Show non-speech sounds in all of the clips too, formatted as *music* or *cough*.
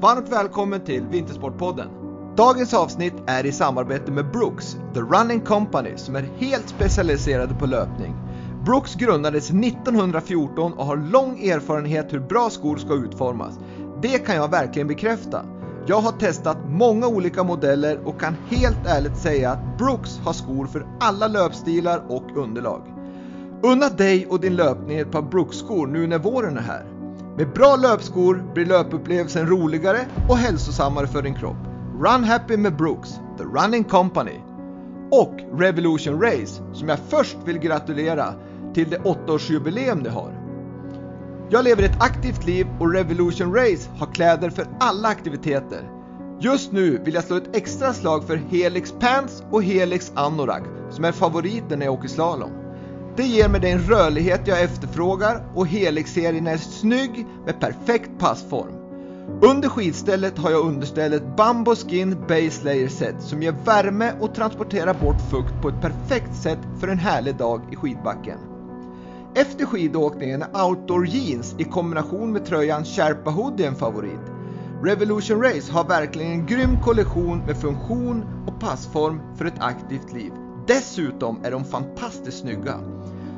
Varmt välkommen till Vintersportpodden. Dagens avsnitt är i samarbete med Brooks, The Running Company, som är helt specialiserade på löpning. Brooks grundades 1914 och har lång erfarenhet hur bra skor ska utformas. Det kan jag verkligen bekräfta. Jag har testat många olika modeller och kan helt ärligt säga att Brooks har skor för alla löpstilar och underlag. Unna dig och din löpning ett par Brooks-skor nu när våren är här. Med bra löpskor blir löpupplevelsen roligare och hälsosammare för din kropp. Run Happy med Brooks, The Running Company. Och Revolution Race, som jag först vill gratulera till det 8-årsjubileum de har. Jag lever ett aktivt liv och Revolution Race har kläder för alla aktiviteter. Just nu vill jag slå ett extra slag för Helix Pants och Helix Anorak som är favoriter när jag åker slalom. Det ger mig den rörlighet jag efterfrågar och Helix-serien är snygg med perfekt passform. Under skidstället har jag understället Bambo Skin Base Layer Set som ger värme och transporterar bort fukt på ett perfekt sätt för en härlig dag i skidbacken. Efter skidåkningen är outdoor jeans i kombination med tröjan Sherpa Hoodie en favorit. Revolution Race har verkligen en grym kollektion med funktion och passform för ett aktivt liv. Dessutom är de fantastiskt snygga.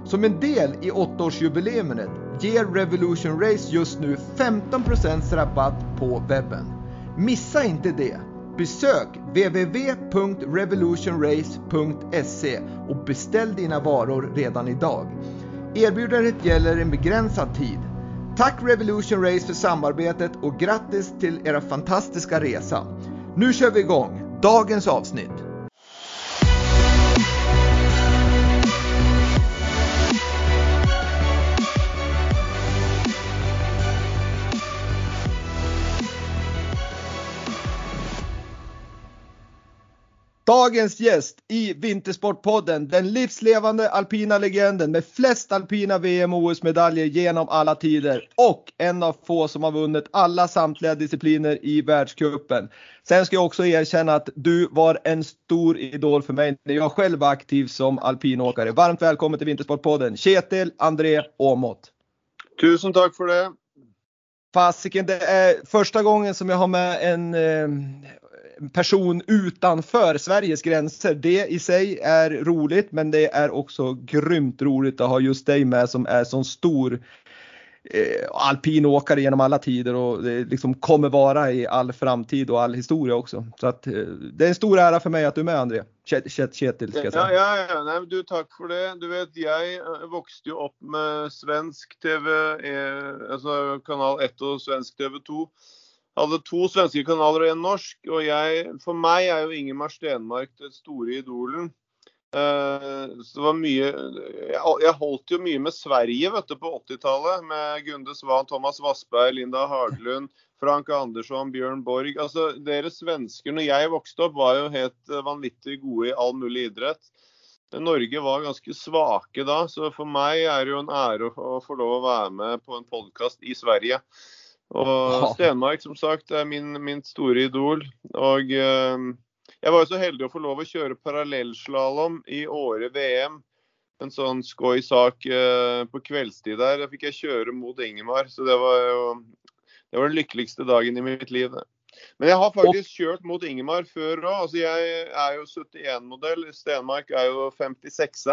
Som en del i 8-årsjubileumet ger Revolution Race just nu 15% rabatt på webben. Missa inte det! Besök www.revolutionrace.se och beställ dina varor redan idag. Erbjudandet gäller en begränsad tid. Tack Revolution Race för samarbetet och grattis till era fantastiska resa. Nu kör vi igång dagens avsnitt. Dagens gjest i Vintersportpodden, den livslevande alpina legenden med flest alpina VM och OS-medaljer genom alla tider och en av få som har vunnit alla samtliga discipliner i världscupen. Sen ska jag också erkänna att du var en stor idol för mig när jag själv var aktiv som alpinåkare. Varmt välkommen till Vintersportpodden, Kjetil André Åmot. Tusen tack för det. Fasiken, det är första gången som jag har med en eh, person utanför Sveriges gränser. Det i sig är roligt men det är också grymt roligt att ha just dig med som är sån stor eh, alpinåkare genom alla tider och det liksom kommer vara i all framtid och all historia också. Så att, eh, det är en stor ära för mig att du är med André. Kjetil ska jag säga. Ja, ja, ja. Nej, du, tack för det. Du vet, jag växte ju upp med svensk TV, eh, alltså kanal 1 och svensk TV 2 hadde to svenske kanaler og en norsk. Og jeg, for meg er jo Ingemar Stenmark den store idolen. Uh, så det var mye jeg, jeg, holdt jo mye med Sverige vet du, på 80-tallet. Med Gunde Svan, Thomas Vassberg, Linda Haglund, Frank Andersson, Bjørn Borg. Altså, Dere svensker når jeg vokste opp, var jo helt vanvittig gode i all mulig idrett. Norge var ganske svake da, så for meg er det jo en ære å få lov å være med på en podkast i Sverige. Og Stenmark som sagt er min, min store idol. Og eh, jeg var jo så heldig å få lov å kjøre parallellslalåm i Åre VM. En sånn skoj sak eh, på kveldstid der. Da fikk jeg kjøre mot Ingemar. Så det var jo det var den lykkeligste dagen i mitt liv. Men jeg har faktisk kjørt mot Ingemar før òg. Altså, jeg er jo 71-modell. Stenmark er jo 56.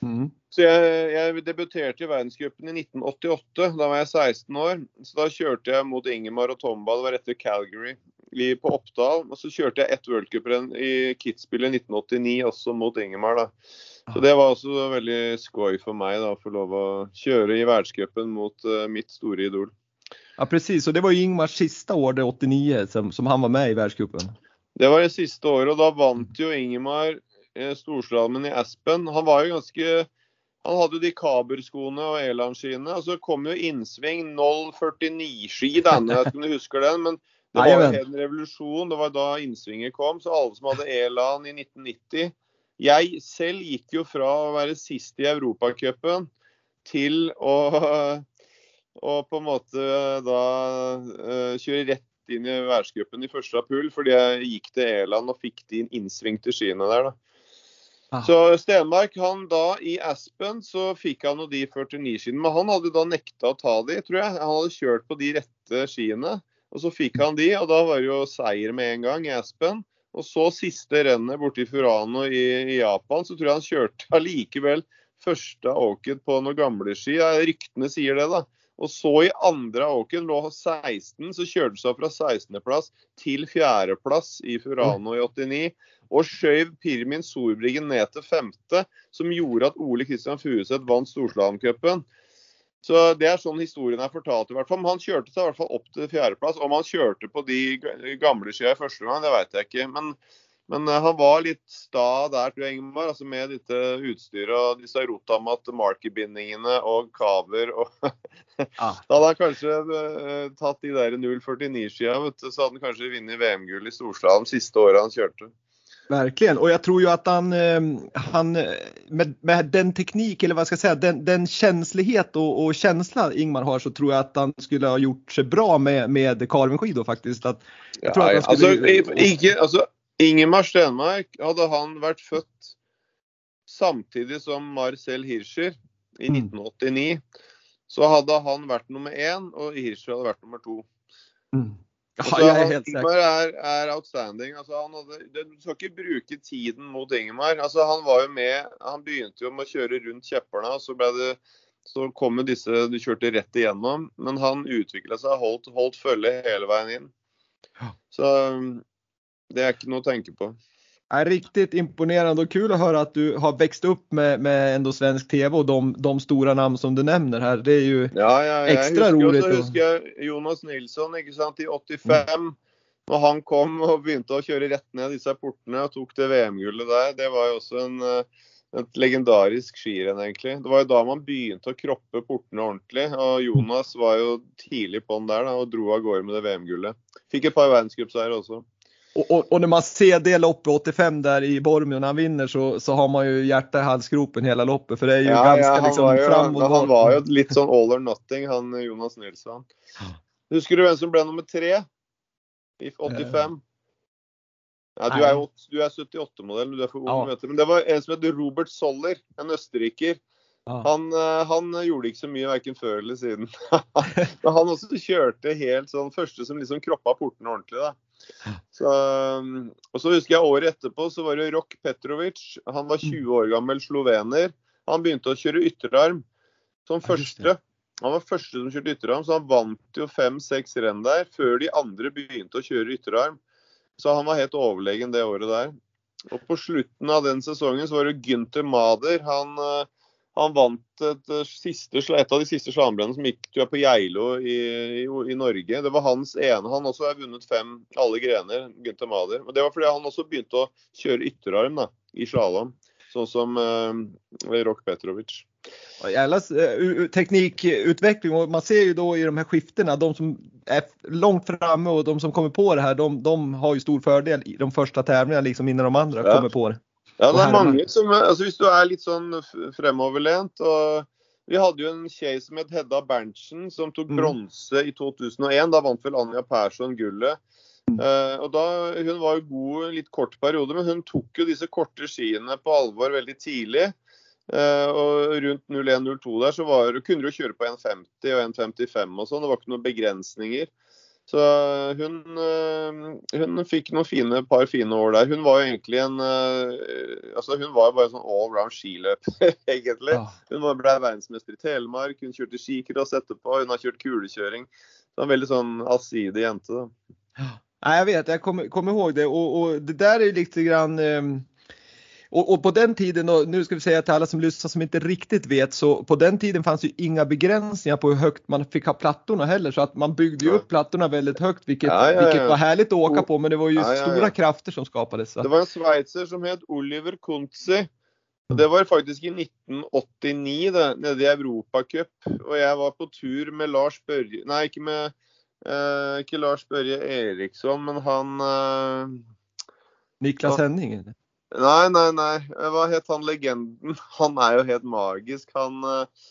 Mm. Så jeg, jeg, debuterte i verdenscupen i 1988. Da var jeg 16 år. Så da kjørte jeg mot Ingemar og Tomba. Det var etter Calgary på Oppdal. Og så kjørte jeg ett worldcuprenn i Kitzbühel i 1989, også mot Ingemar. da. Så det var også veldig skoj for meg da, å få lov å kjøre i verdenscupen mot uh, mitt store idol. Ja precis, Og det var jo Ingmars siste år, det 89, som, som han var med i verdenscupen. Det var det siste året, og da vant jo Ingemar storslalåmen i Aspen. Han var jo ganske han hadde jo de Kaber-skoene og Elan-skiene. Og så kom jo innsving 049-ski, jeg vet ikke om du husker den. Men Det var jo en revolusjon. Det var da innsvinget kom. Så alle som hadde Elan i 1990 Jeg selv gikk jo fra å være sist i Europacupen til å, å, på en måte da uh, kjøre rett inn i verdenscupen i første pull, fordi jeg gikk til Eland og fikk de innsvingte skiene der. da. Ah. Så Stenmark, han da i Aspen, så fikk han jo de 49-skiene. Men han hadde da nekta å ta de, tror jeg. Han hadde kjørt på de rette skiene. Og så fikk han de, og da var det jo seier med en gang i Aspen. Og så siste rennet borti Furano i, i, Japan, så tror jeg han kjørte allikevel første åket på noen gamle ski. Ryktene sier det, da. Og så i andre åken lå 16, så kjørte han seg fra 16.-plass til 4.-plass i Furano i 89. Og skjøv Pirmin Sorbriggen ned til femte, som gjorde at Ole Kristian Furuseth vant Storslalåmcupen. Så Det er sånn historien er fortalt. i hvert fall. Men han kjørte seg i hvert fall opp til fjerdeplass. Om han kjørte på de gamle skia første gang, det vet jeg ikke. Men, men eh, han var litt sta der, tror jeg, Ingemar. Altså med dette utstyret og disse rotamat markerbindingene og kaver. Og *laughs* ja. Da hadde han kanskje uh, tatt de der 049-skia, så hadde han kanskje vunnet VM-gull i Storslalåm siste året han kjørte. Verkligen. Och jag tror ju att han, ehm, han med, med den teknik, eller vad ska jag säga, den, den känslighet och, och, känsla Ingmar har så tror jag att han skulle ha gjort sig bra med, med Carvenskidor faktiskt. Att, jag tror ja, att skulle... alltså, ikke, *laughs* alltså, Ingemar Stenmark, hadde han vært født samtidig som Marcel Hirscher i 1989, mm. så hadde han vært nummer én, og Hirscher hadde vært nummer to. Mm. Altså, ja, jeg er helt Ingmar er, er, outstanding. Altså, han hadde, du skal ikke bruke tiden mot Ingemar. Altså, han var jo med Han begynte jo med å kjøre rundt kjepperne, og så, ble det, så kom jo disse Du kjørte rett igjennom. Men han utvikla seg, holdt, holdt følge hele veien inn. Så det er ikke noe å tenke på. är riktigt imponerende og kul å høre at du har vokst opp med, med svensk tv og de, de store navn som du nevner her. Det er jo ja, ja, extra husker, roligt. Jag husker Jonas Nilsson i 85. Mm. Når han kom og begynte å kjøre rett ned disse portene og tok det VM-gullet der, det var jo også en, eh, et legendarisk skirenn, egentlig. Det var jo da man begynte å kroppe portene ordentlig. Og Jonas var jo tidlig på den der da, og dro av gårde med det VM-gullet. Fikk et par verdenscupseiere også. Och, och, och, när man ser det loppet 85 där i Bormio när han vinner så, så har man ju hjärta i halsgropen hela loppet för det är ju ja, ganska ja, liksom jo, fram och Han var ju lite sån all or nothing han Jonas Nilsson. Husker du vem som ble nummer tre i 85? Ja, du er jo du er 78-modell, du er for ung, ja. vet du. Men det var en som het Robert Soller, en østerriker. Han, eh, han, gjorde ikke så mye verken før eller siden. *laughs* Men han også kjørte helt sånn første som liksom kroppa portene ordentlig. da. Så, um, og så husker jeg Året etterpå så var det Rok Petrovic. Han var 20 mm. år gammel slovener. Han begynte å kjøre ytterarm som første. Han var første som kjørte ytterarm, så han vant jo fem-seks renn der før de andre begynte å kjøre ytterarm. Så han var helt overlegen det året der. Og på slutten av den sesongen så var det Gynter Mader. Han uh, han vant et, eh, siste, et av de siste slalåmbrennene som gikk tror jeg, på Geilo i, i, i, Norge. Det var hans ene. Han også har vunnet fem alle grener, Gunther Mader. Men det var fordi han også begynte å kjøre ytterarm da, i slalåm, sånn som uh, Rok Petrovic. Jävla uh, teknikutveckling och man ser ju då i de här skiftena, de som är långt framme och de som kommer på det här, de, de har ju stor fördel i de första tävlingarna liksom innan de andra ja. kommer på det. Ja, det er mange som altså Hvis du er litt sånn fremoverlent og Vi hadde jo en kjei som het Hedda Berntsen, som tok mm. bronse i 2001. Da vant vel Anja Persson gullet. Uh, og da, Hun var jo god en litt kort periode, men hun tok jo disse korte skiene på alvor veldig tidlig. Uh, og rundt 01-02 der så var, kunne du kjøre på 1,50 og 1,55 og sånn. Det var ikke noen begrensninger. Så hun, eh, hun, fikk noen fine, par fine år der. Hun var jo egentlig en eh, altså Hun var jo bare en sånn allround skiløper, *laughs* egentlig. Hun ble verdensmester i Telemark, hun kjørte skicross etterpå, hun har kjørt kulekjøring. Så en veldig sånn allsidig jente. da. Nei, jeg vet, jeg kommer, kom ihåg det Og, og det der er litt grann um och, och, på den tiden, och nu ska vi säga till alla som lyssnar som inte riktigt vet, så på den tiden fanns ju inga begränsningar på hur högt man fick ha plattorna heller. Så att man byggde ju upp plattorna väldigt högt, vilket, ja, ja, ja. vilket var härligt att åka på, men det var ju stora krafter som skapades. Så. Det var en schweizer som het Oliver Kuntzi. Det var faktisk i 1989, det, nede i Europacup. Og jeg var på tur med Lars Børje Nei, ikke med Eh, ikke Lars Børje Eriksson, men han eh, Niklas Henning, Henning? Nei, nei, nei. Hva het han legenden? *laughs* Han er jo helt magisk. Han eh,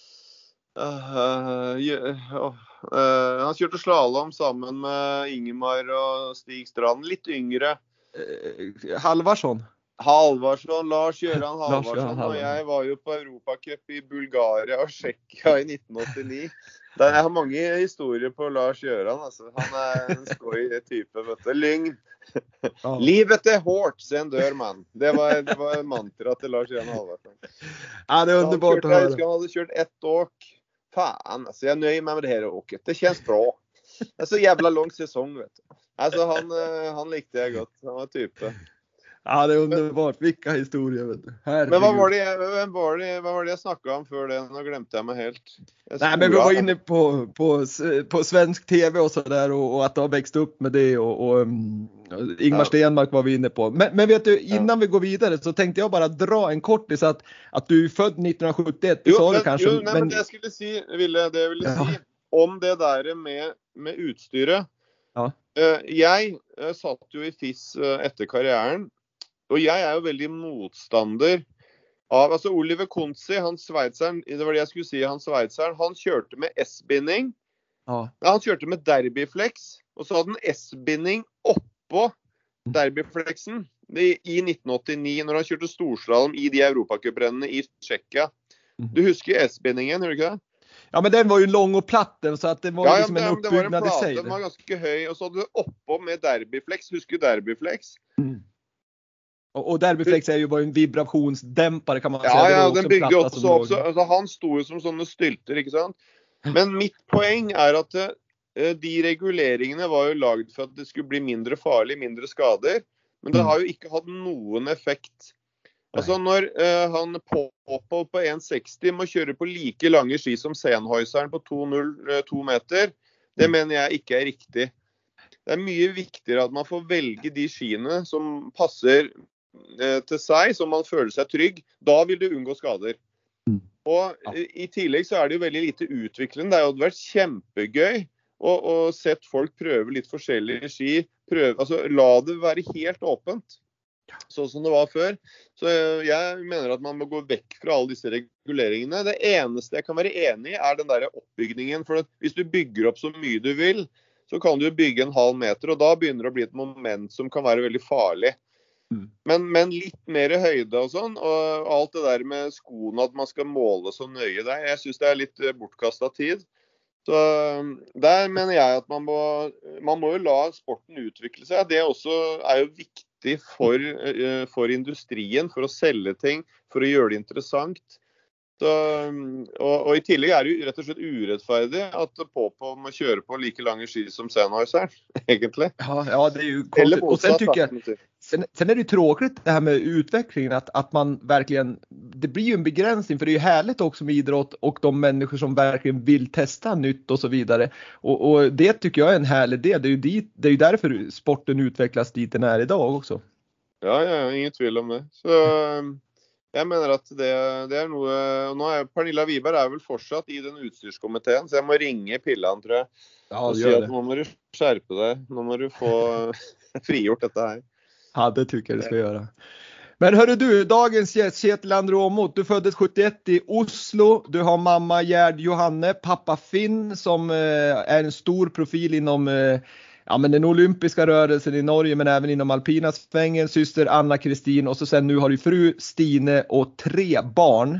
eh, gjø- åh, eh, Han kjørte slalåm sammen med Ingemar og Stig Strand. Litt yngre. Eh, Halvarsson? Halvarsson, Lars Gøran *laughs* Lars Gøran Halvarsson. Og jeg var jo på Europacup i Bulgaria og Tsjekkia i 1989. Der jeg har mange historier på Lars Gjøran. Altså. Han er en skøy type. vet du. Lyng. Ah. Livet er hårt, en dør mann. Det var, det var mantraet til Lars Gjøran Halvarsson. Ja, det er underbart å høre. jeg husker han hadde kjørt ett åk. Fan, altså. Jeg nøyer meg med det her åket. Det kjennes bra. Det er så jævla lang sesong, vet du. Altså, han, eh, han likte jeg godt. Han var type. Ja, det er underbart. Vilka historier. Vet du. Herregud. Men hva var det, hvem var det, hva var det jeg snakka om før det? Nå glemte jeg meg helt. Jeg Nei, men vi var inne på, på, på svensk tv og så der, og, og at det har vokst opp med det og, og um, Ingmar Ja. Stenmark var vi inne på. Men, men vet du, innan vi går videre, så tenkte jeg bare dra en kortis At, at du er født 1971, det Jo, sa du kanskje? jo, nei, men det jeg skulle si, Ville, det jeg ville Ja. si om det der med, med utstyret Ja. Eh, Jeg eh, satt jo i FIS eh, etter karrieren, og jeg er jo veldig motstander av altså Oliver Konzi, han sveitseren, det var det jeg skulle si, han sveitseren, han kjørte med S-binding. Ja. Han kjørte med derbyflex, og så hadde han S-binding oppå derbyflexen i, i 1989, når han kjørte storslalåm i de europacuprennene i Tsjekkia. Mm. Du husker S-bindingen, gjør du ikke det? ja, men den var jo lang og platt så det var Ja, ja, liksom men en det, var en uppbyggnad i sig. den var ganske høy. Og så hadde du oppå med derbyflex. Husker du derbyflex? Mm. Och, och Derbyflex är ju bara en vibrationsdämpare kan man säga. Ja, Det var ja, den bygger jo også opp. Så, altså, han sto jo som sånne stylter, ikke sant. Men mitt poeng er at uh, de reguleringene var jo lagd for at det skulle bli mindre farlig, mindre skader. Men det Mm. har jo ikke hatt noen effekt. Altså Når uh, han Popo på 1,60 må kjøre på like lange ski som Sennheuseren på 2,02 meter, det mener jeg ikke er riktig. Det er mye viktigere at man får velge de skiene som passer eh, til seg, så man føler seg trygg. Da vil du unngå skader. Mm. Og eh, I tillegg så er det jo veldig lite utviklende. Det hadde vært kjempegøy å, å sett folk prøve litt forskjellige ski. Prøve, altså, la det være helt åpent, sånn som det var før. Så eh, jeg mener at man må gå vekk fra alle disse reguleringene. Det eneste jeg kan være enig i, er den der oppbygningen. For at hvis du bygger opp så mye du vil, så kan du bygge en halv meter, og da begynner det å bli et moment som kan være veldig farlig. Mm. Men, men litt mer høyde og sånn, og alt det der med skoene, at man skal måle så nøye der, jeg syns det er litt bortkasta tid. Så um, Der mener jeg at man må, man må jo la sporten utvikle seg. Det også er jo viktig for, eh, for industrien, for å selge ting, for å gjøre det interessant. Så, um, og, og I tillegg er det jo rett og slett urettferdig at Popo må kjøre på like lange ski som Sennheiser, *laughs* egentlig. Ja, ja, det är ju Eller konstigt. Och sen tycker. Sen, sen är det ju tråkigt det här med utvecklingen att, att man verkligen, det blir ju en begränsning för det är ju härligt också med idrott och de människor som verkligen vill testa nytt och så vidare. Och, och det tycker jag är en härlig del. Det är ju, dit, det är ju därför sporten utvecklas dit den är idag också. Ja, ja, ingen tvil om det. Så um, jeg mener at det, det er noe og nå er Pernilla Wiberg er vel fortsatt i den utstyrskomiteen, så jeg må ringe Pillan, tror jeg. Ja, og si at nå må du skjerpe deg. Nå må du få *laughs* frigjort dette her. Ja, det tycker jeg du skal gjøre. Men hører du, dagens gjest Kjetil Andromot, du föddes 71 i Oslo. Du har mamma Gerd Johanne, pappa Finn som er en stor profil innom eh, ja, men den olympiska rörelsen i Norge men även inom alpina svängen. Syster Anna Kristin och så sen nu har du fru Stine och tre barn.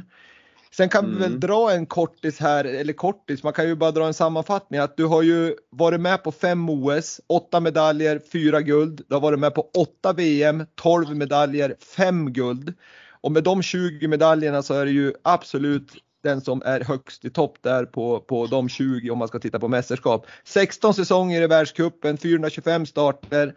Sen kan vi Mm. väl dra en kortis här, eller kortis, man kan ju bara dra en sammanfattning att du har ju varit med på fem OS, åtta medaljer, fyra guld. Du har varit med på åtta VM, 12 medaljer, fem guld. Och med de 20 medaljerna så är det ju absolut den som är högst i topp där på, på de 20 om man ska titta på mästerskap. 16 säsonger i världscupen, 425 starter.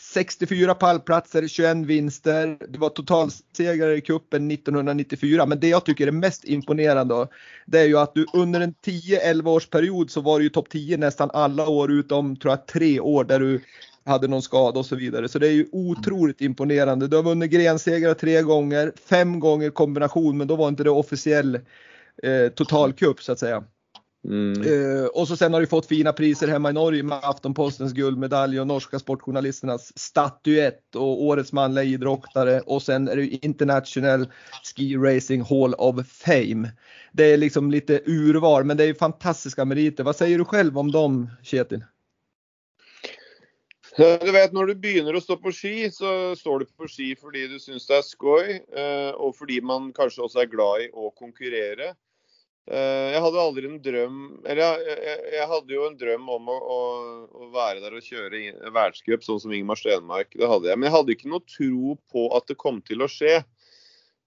64 pallplatser, 21 vinster. Du var totalsegrare i cupen 1994. Men det jag tycker är mest imponerande det är ju att du under en 10-11 års period så var du ju topp 10 nästan alla år utom tror jag tre år där du hade någon skada och så vidare. Så det är ju otroligt imponerande. Du har vunnit grensegrar tre gånger, fem gånger kombination men då var inte det officiell eh, totalcup så att säga. Mm. Uh, och så sen har du fått fina priser hemma i Norge med Aftonpostens guldmedalj och norska sportjournalisternas statyett och årets manliga idrottare och sen är det International Ski Racing Hall of Fame. Det är liksom lite urval men det är fantastiska meriter. Vad säger du själv om dem Kjetil? Du vet, Når du begynner å stå på ski, så står du på ski fordi du syns det er skoj, eh, og fordi man kanskje også er glad i å konkurrere. Eh, jeg hadde aldri en drøm Eller jeg, jeg, jeg hadde jo en drøm om å, å, å være der og kjøre verdenscup, sånn som Ingmar Stenmark. Det hadde jeg. Men jeg hadde ikke noe tro på at det kom til å skje.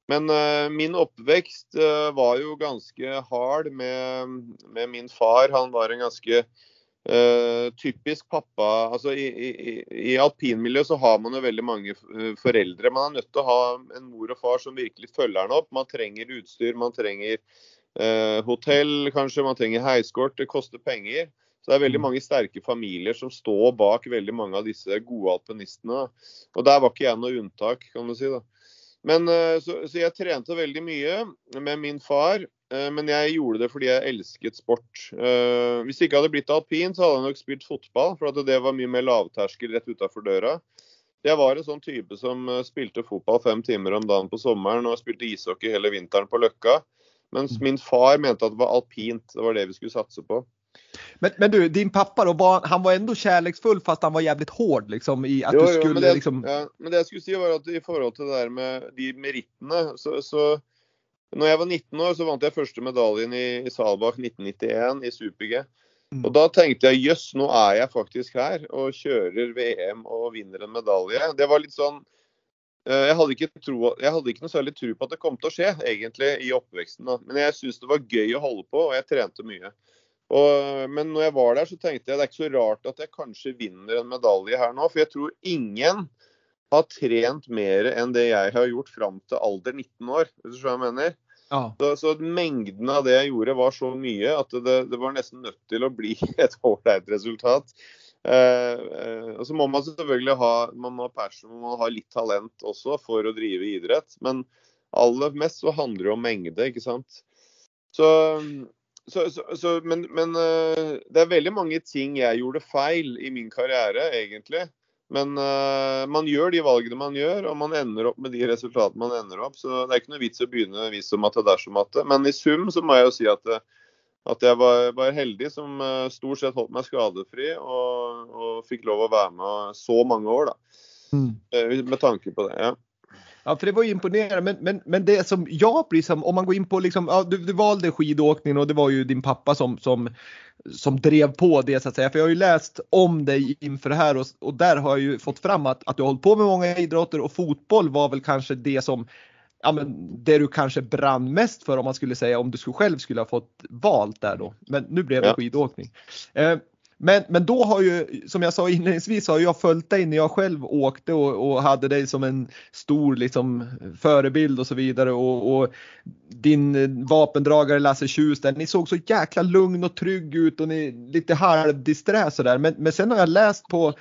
Men uh, min oppvekst uh, var jo ganske hard med, med, min far. Han var en ganske uh, typisk pappa. Altså I, i, i alpinmiljøet så har man jo veldig mange foreldre. Man er nødt til å ha en mor og far som virkelig følger en opp. Man trenger utstyr, man trenger Eh, hotell kanskje, man trenger heiskort. Det koster penger. Så det er veldig mm. mange sterke familier som står bak veldig mange av disse gode alpinistene. Og der var ikke jeg noe unntak, kan du si. da. Men, eh, så, så, jeg trente veldig mye med min far, eh, men jeg gjorde det fordi jeg elsket sport. Hvis det ikke hadde blitt alpin, så hadde jeg nok spilt fotball, for det var mye mer lavterskel rett utafor døra. Jeg var en sånn type som spilte fotball fem timer om dagen på sommeren og spilte ishockey hele vinteren på Løkka. Mens mm. min far mente at det var alpint, det var det vi skulle satse på. Men, men du, din pappa då, var, han var ändå kärleksfull fast han var jävligt hård liksom i att jo, du skulle jo, men det, liksom... Ja, men det jeg skulle si var at i forhold til det der med de merittene, så, så når jeg var 19 år, så vant jeg første medaljen i, i Salbach 1991 i super-G. Mm. Og da tenkte jeg jøss, nå er jeg faktisk her og kjører VM og vinner en medalje. Det var litt sånn jeg hadde, ikke tro, jeg hadde ikke noe særlig tro på at det kom til å skje, egentlig, i oppveksten. Da. Men jeg syntes det var gøy å holde på, og jeg trente mye. Og, men når jeg var der, så tenkte jeg det er ikke så rart at jeg kanskje vinner en medalje her nå. For jeg tror ingen har trent mer enn det jeg har gjort fram til alder 19 år. Hvis du skjønner hva jeg mener? Ja. Så, så, mengden av det jeg gjorde var så mye at det, det var nesten nødt til å bli *laughs* et ålreit resultat. Eh, eh, og så må man selvfølgelig ha man må ha passion, man litt talent også for å drive idrett. Men aller mest så handler det om mengde, ikke sant. Så, så, så men, men, eh, det er veldig mange ting jeg gjorde feil i min karriere, egentlig. Men uh, man gjør de valgene man gjør, og man ender opp med de resultatene man ender opp. Så det er ikke noe vits å begynne vis om at det er dersom at det. Men i sum så må jeg jo si at at jeg var, var, heldig som uh, stort sett holdt meg skadefri og, og, fikk lov å være med så mange år. da. Mm. Uh, med tanke på det. ja. Ja, for det var jo imponerende, Men, men, men det som jeg liksom, om man går inn på liksom, ja, du, du valde skidåkningen og det var jo din pappa som, som, som drev på det så att säga. For jeg har jo lest om deg innenfor det her, og, og der har jeg jo fått fram at, at du har holdt på med mange idrotter og fotboll var vel kanskje det som ja, men det du kanske brann mest för om man skulle säga om du själv skulle ha fått valt där då. Men nu blev det ja. skidåkning. Eh, men, men då har ju, som jag sa inledningsvis, har jag följt dig när jag själv åkte och, och hade dig som en stor liksom, förebild och så vidare. Och, och din vapendragare Lasse Tjus ni såg så jäkla lugn och trygg ut och ni lite halvdisträ sådär. Men, men sen har jag läst på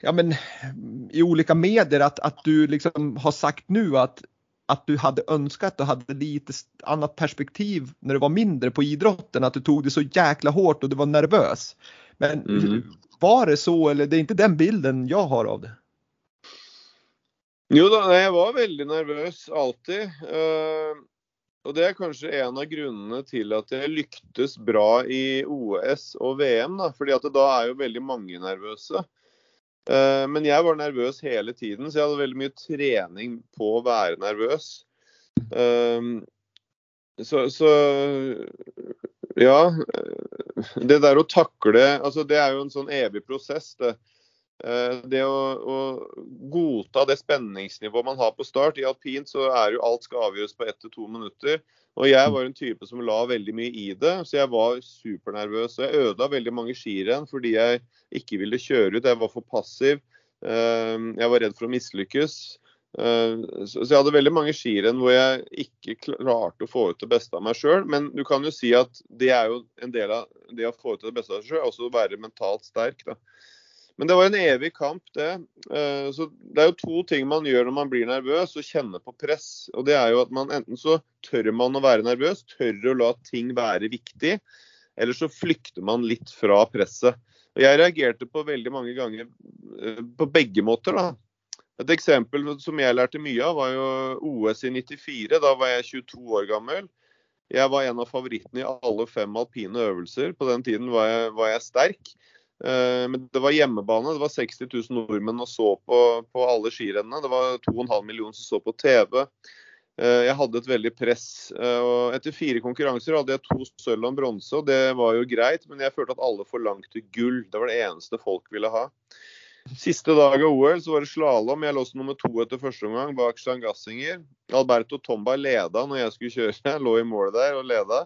ja, men, i olika medier att, att du liksom har sagt nu att att du hade önskat at du hade lite annat perspektiv när du var mindre på idrotten, att du tog det så jäkla hårt och du var nervös. Men mm. var det så eller det är inte den bilden jag har av det? Jo da, jeg var veldig nervøs alltid. Uh, og det er kanskje en av grunnene til at jeg lyktes bra i OS og VM. Da, fordi at da er jo veldig mange nervøse. Eh, men jeg var nervøs hele tiden, så jeg hadde veldig mye trening på å være nervøs. Eh, så, så ja. Det der å takle altså Det er jo en sånn evig prosess. det. Eh, det å, å, godta det spenningsnivået man har på start. I alpint så er jo alt skal avgjøres på ett til to minutter. Og jeg var en type som la veldig mye i det, så jeg var supernervøs. Og jeg ødela veldig mange skirenn fordi jeg ikke ville kjøre ut. Jeg var for passiv. Eh, jeg var redd for å mislykkes. Eh, så jeg hadde veldig mange skirenn hvor jeg ikke klarte å få ut det beste av meg sjøl. Men du kan jo si at det er jo en del av det å få ut det beste av seg sjøl, også å være mentalt sterk. da. Men det var en evig kamp, det. Eh, så det er jo to ting man gjør når man blir nervøs og kjenner på press. Og det er jo at man enten så tør man å være nervøs, tør å la ting være viktig. Eller så flykter man litt fra presset. Og Jeg reagerte på veldig mange ganger eh, på begge måter. da. Et eksempel som jeg lærte mye av, var jo OS i 94. Da var jeg 22 år gammel. Jeg var en av favorittene i alle fem alpine øvelser. På den tiden var jeg, var jeg sterk. Eh, men det var hjemmebane. Det var 60 000 nordmenn og så på, på alle skirennene. Det var 2,5 millioner som så på TV. Eh, jeg hadde et veldig press. Eh, og Etter fire konkurranser hadde jeg to sølv og en bronse, og det var jo greit. Men jeg følte at alle forlangte gull. Det var det eneste folk ville ha. Siste dag av OL så var det slalåm. Jeg lå som nummer to etter første omgang bak Jean Gassinger. Alberto Tomba leda når jeg skulle kjøre. Jeg lå i målet der og leda.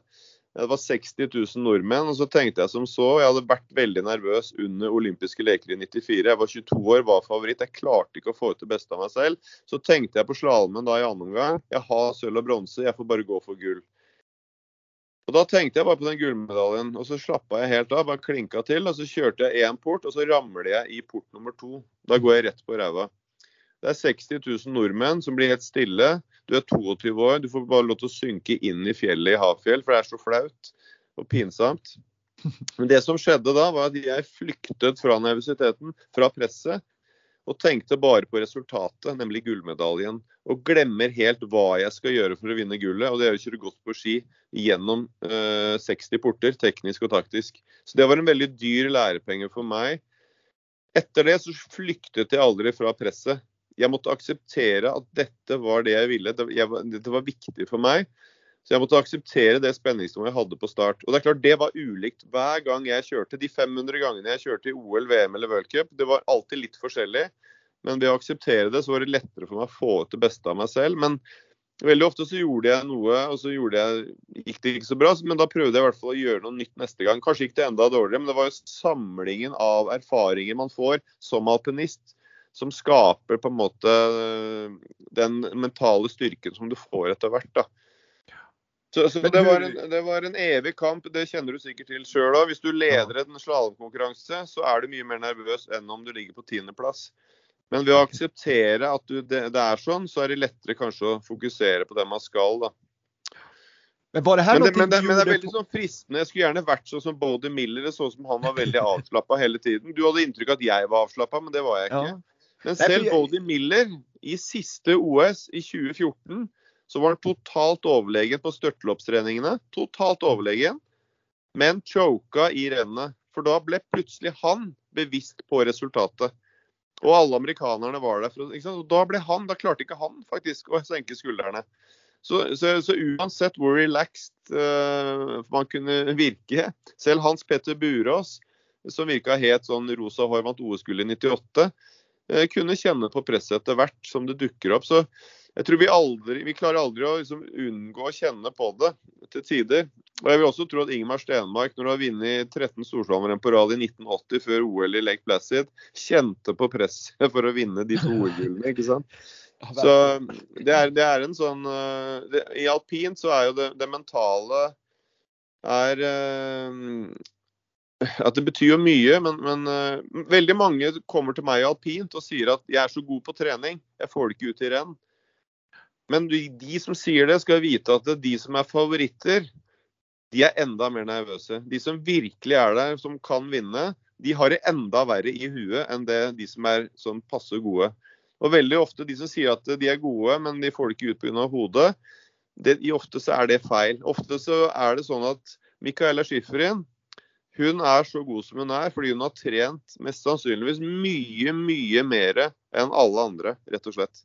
Det var 60 000 nordmenn. og Så tenkte jeg som så. Jeg hadde vært veldig nervøs under olympiske leker i 94. Jeg var 22 år, var favoritt. Jeg klarte ikke å få ut det beste av meg selv. Så tenkte jeg på slalåmen da i annen omgang. Jeg har sølv og bronse, jeg får bare gå for gull. Og Da tenkte jeg bare på den gullmedaljen, og så slappa jeg helt av. Bare klinka til. og Så kjørte jeg én port, og så ramler jeg i port nummer to. Da går jeg rett på ræva. Det er 60 000 nordmenn som blir helt stille. Du er 22 år, du får bare lov til å synke inn i fjellet i Hafjell, for det er så flaut og pinsomt. Men det som skjedde da, var at jeg flyktet fra nervøsiteten, fra presset, og tenkte bare på resultatet, nemlig gullmedaljen. Og glemmer helt hva jeg skal gjøre for å vinne gullet. Og det er å kjøre godt på ski gjennom eh, 60 porter, teknisk og taktisk. Så det var en veldig dyr lærepenge for meg. Etter det så flyktet jeg aldri fra presset. Jeg måtte akseptere at dette var det jeg ville. Det, var viktig for meg. Så jeg måtte akseptere det spenningsnivået jeg hadde på start. Og Det er klart det var ulikt hver gang jeg kjørte. De 500 gangene jeg kjørte i OL, VM eller World Cup, det var alltid litt forskjellig. Men ved å akseptere det, så var det lettere for meg å få ut det beste av meg selv. Men veldig ofte så gjorde jeg noe, og så jeg, gikk det ikke så bra. Men da prøvde jeg i hvert fall å gjøre noe nytt neste gang. Kanskje gikk det enda dårligere, men det var jo samlingen av erfaringer man får som alpinist som skaper på en måte den mentale styrken som du får etter hvert. da. Så, så det, var en, det, var en, evig kamp, det kjenner du sikkert til sjøl òg. Hvis du leder en slalåmkonkurranse, så er du mye mer nervøs enn om du ligger på tiendeplass. Men ved å akseptere at du, det, det, er sånn, så er det lettere kanskje å fokusere på det man skal. da. Men, men, det, men, det, men, det, er veldig sånn fristende. Jeg skulle gjerne vært sånn som Bodie Miller, sånn som han var veldig avslappa hele tiden. Du hadde inntrykk av at jeg var avslappa, men det var jeg ikke. Ja. Men selv Bodie Miller i siste OS i 2014 så var han totalt overlegen på størteloppstreningene. Totalt overlegen, men choka i rennet. For da ble plutselig han bevisst på resultatet. Og alle amerikanerne var der. For, og da ble han, da klarte ikke han faktisk å senke skuldrene. Så, så, så uansett hvor relaxed uh, man kunne virke, selv Hans Petter Burås, som virka helt sånn rosa hår, vant OS-gullet i 98, uh, kunne kjenne på presset etter hvert som det dukker opp. Så jeg tror vi aldri vi klarer aldri å liksom unngå å kjenne på det til tider. Og jeg vil også tro at Ingemar Stenmark, når han har vunnet 13 storslalåmrenn på rad i 1980 før OL i Lake Placid, kjente på presset for å vinne de to OL-gullene, ikke sant. *laughs* Så det er, det er en sånn eh, det, I alpint så er jo det, det mentale er uh, at det betyr jo mye, men, men uh, veldig mange kommer til meg alpint og sier at jeg er så god på trening, jeg får det ikke ut i renn. Men de, de, som sier det, skal vite at de som er favoritter, de er enda mer nervøse. De som virkelig er der, som kan vinne, de har det enda verre i huet enn det de som er sånn passe gode. Og veldig ofte de som sier at de er gode, men de får det ikke ut pga. hodet, det, ofte så er det feil. Ofte så er det sånn at Micaela Schifrin hun er så god som hun er fordi hun har trent mest sannsynligvis mye, mye mer enn alle andre, rett og slett.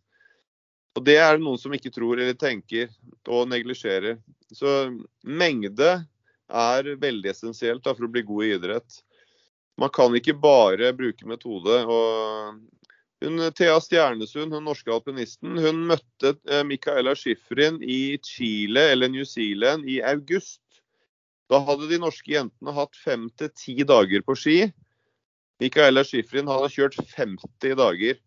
Og Det er det noen som ikke tror eller tenker og neglisjerer. Så mengde er veldig essensielt da, for å bli god i idrett. Man kan ikke bare bruke metode. hun, Thea Stjernesund, den norske alpinisten, hun møtte Michaela Micaela Schifrin i Chile eller New Zealand i august. Da hadde de norske jentene hatt fem til ti dager på ski. Micaela Schifrin hadde kjørt 50 dager.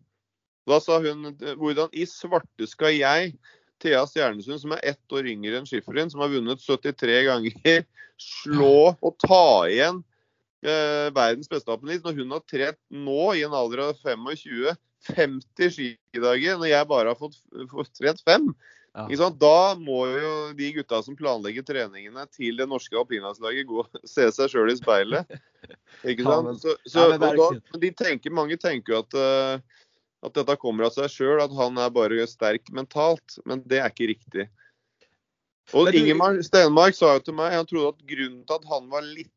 Da sa hun hvordan i svarte skal jeg, Thea Stjernesund, som er ett år yngre enn Schifrin, som har vunnet 73 ganger, slå og ta igjen eh, verdens beste alpinist når hun har trent nå, i en alder av 25, 50 skidager, når jeg bare har fått, fått trent fem. Ja. Da må jo de gutta som planlegger treningene til det norske alpinlandslaget, se seg sjøl i speilet. Ikke *laughs* sant? Så, så, da, de tenker, mange tenker jo at, uh, at dette kommer av seg sjøl, at han er bare sterk mentalt. Men det er ikke riktig. Og. Ingemar Stenmark sa jo til meg han trodde at grunnen til at han var litt